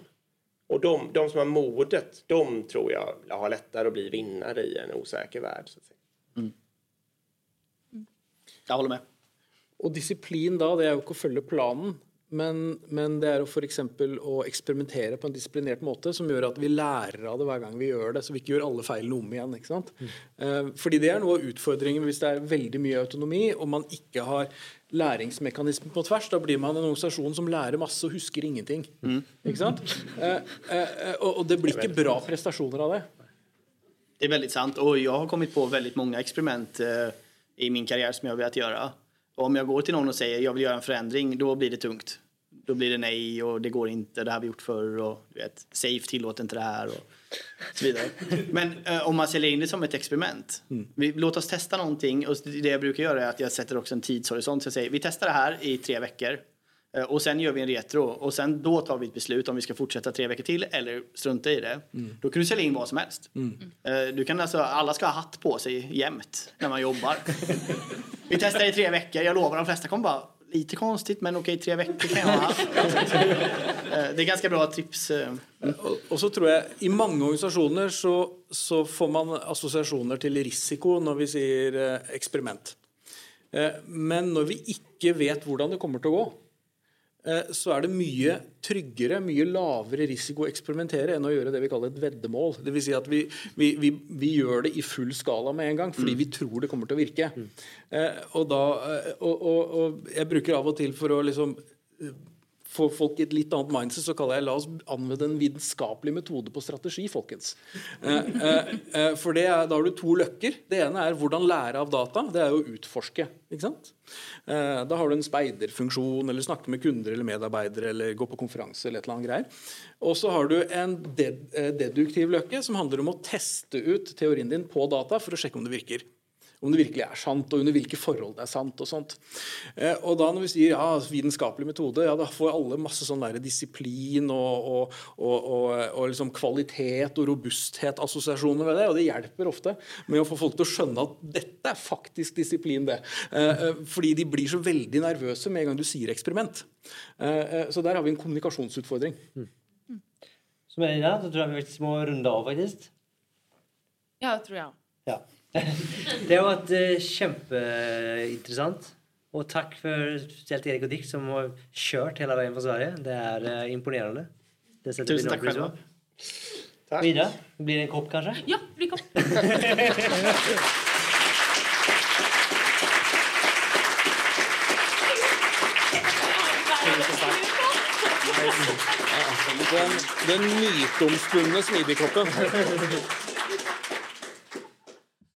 Och de, de som har modet, de tror jag har lättare att bli vinnare i en osäker värld. Så att säga. Jag håller med. Og disiplin da, det jo ikke å følge planen, men, men det er jo f.eks. å eksperimentere på en disiplinert måte som gjør at vi lærer av det hver gang vi gjør det, så vi ikke gjør alle feilene om igjen. ikke sant? Eh, fordi det er noe av utfordringen hvis det er veldig mye autonomi og man ikke har læringsmekanismer på tvers. Da blir man en organisasjon som lærer masse og husker ingenting. Ikke sant? Eh, eh, og, og det blir ikke bra prestasjoner av det. Det är väldigt sant. Och jag har kommit på väldigt många experiment eh, i min karriär som jag har velat göra. Och om jag går till någon och säger jag vill göra en förändring, då blir det tungt. Då blir det nej och det går inte, det har vi gjort förr och du vet, safe tillåter inte det här och så vidare. Men eh, om man säljer in det som ett experiment. Vi, låt oss testa någonting och det jag brukar göra är att jag sätter också en tidshorisont. Så jag säger vi testar det här i tre veckor. Eh, Och sen gör vi en retro och sen då tar vi ett beslut om vi ska fortsätta tre veckor till eller strunta i det. Då kan du sälja in vad som helst. Eh, Du kan alltså, alla ska ha hatt på sig jämt när man jobbar. vi testar i tre veckor, jag lovar de flesta kommer bara lite konstigt men okej tre veckor kan jag ha. Eh, Det är ganska bra tips. Og, og så tror jeg I mange organisasjoner så, så får man assosiasjoner til risiko når vi sier eksperiment. Eh, men når vi ikke vet hvordan det kommer å gå, så er det mye tryggere, mye lavere risiko å eksperimentere enn å gjøre det vi kaller et veddemål. Det vil si at vi, vi, vi, vi gjør det i full skala med en gang fordi vi tror det kommer til å virke. Eh, og, da, eh, og, og, og jeg bruker av og til for å liksom får folk i et litt annet mindset, så kaller jeg la oss anvende en vitenskapelig metode på strategi, folkens. Eh, eh, eh, for det er, da har du to løkker. Det ene er hvordan lære av data. Det er jo å utforske. ikke sant? Eh, da har du en speiderfunksjon, eller snakke med kunder eller medarbeidere, eller gå på konferanse eller et eller annet greier. Og så har du en eh, deduktiv løkke som handler om å teste ut teorien din på data for å sjekke om det virker om det virkelig er sant, og under hvilke forhold det er sant. Og sånt. Eh, og da når vi sier ja, vitenskapelig metode, ja, da får alle masse sånn der disiplin og, og, og, og liksom kvalitet og robusthet-assosiasjoner ved det. Og det hjelper ofte med å få folk til å skjønne at dette er faktisk disiplin, det. Eh, eh, fordi de blir så veldig nervøse med en gang du sier eksperiment. Så der har vi en kommunikasjonsutfordring. Mm. Så med det, så tror jeg vi må runde av, faktisk. Ja, det tror jeg òg. Ja. Det har vært eh, kjempeinteressant. Og takk for spesielt Erik og Dick, som har kjørt hele veien fra Sverige. Det er uh, imponerende. Det Tusen takk själva. Tack. Vidare, blir det en kopp kanskje? Ja, det blir kopp. Den, den myteomspunne smidigkoppen.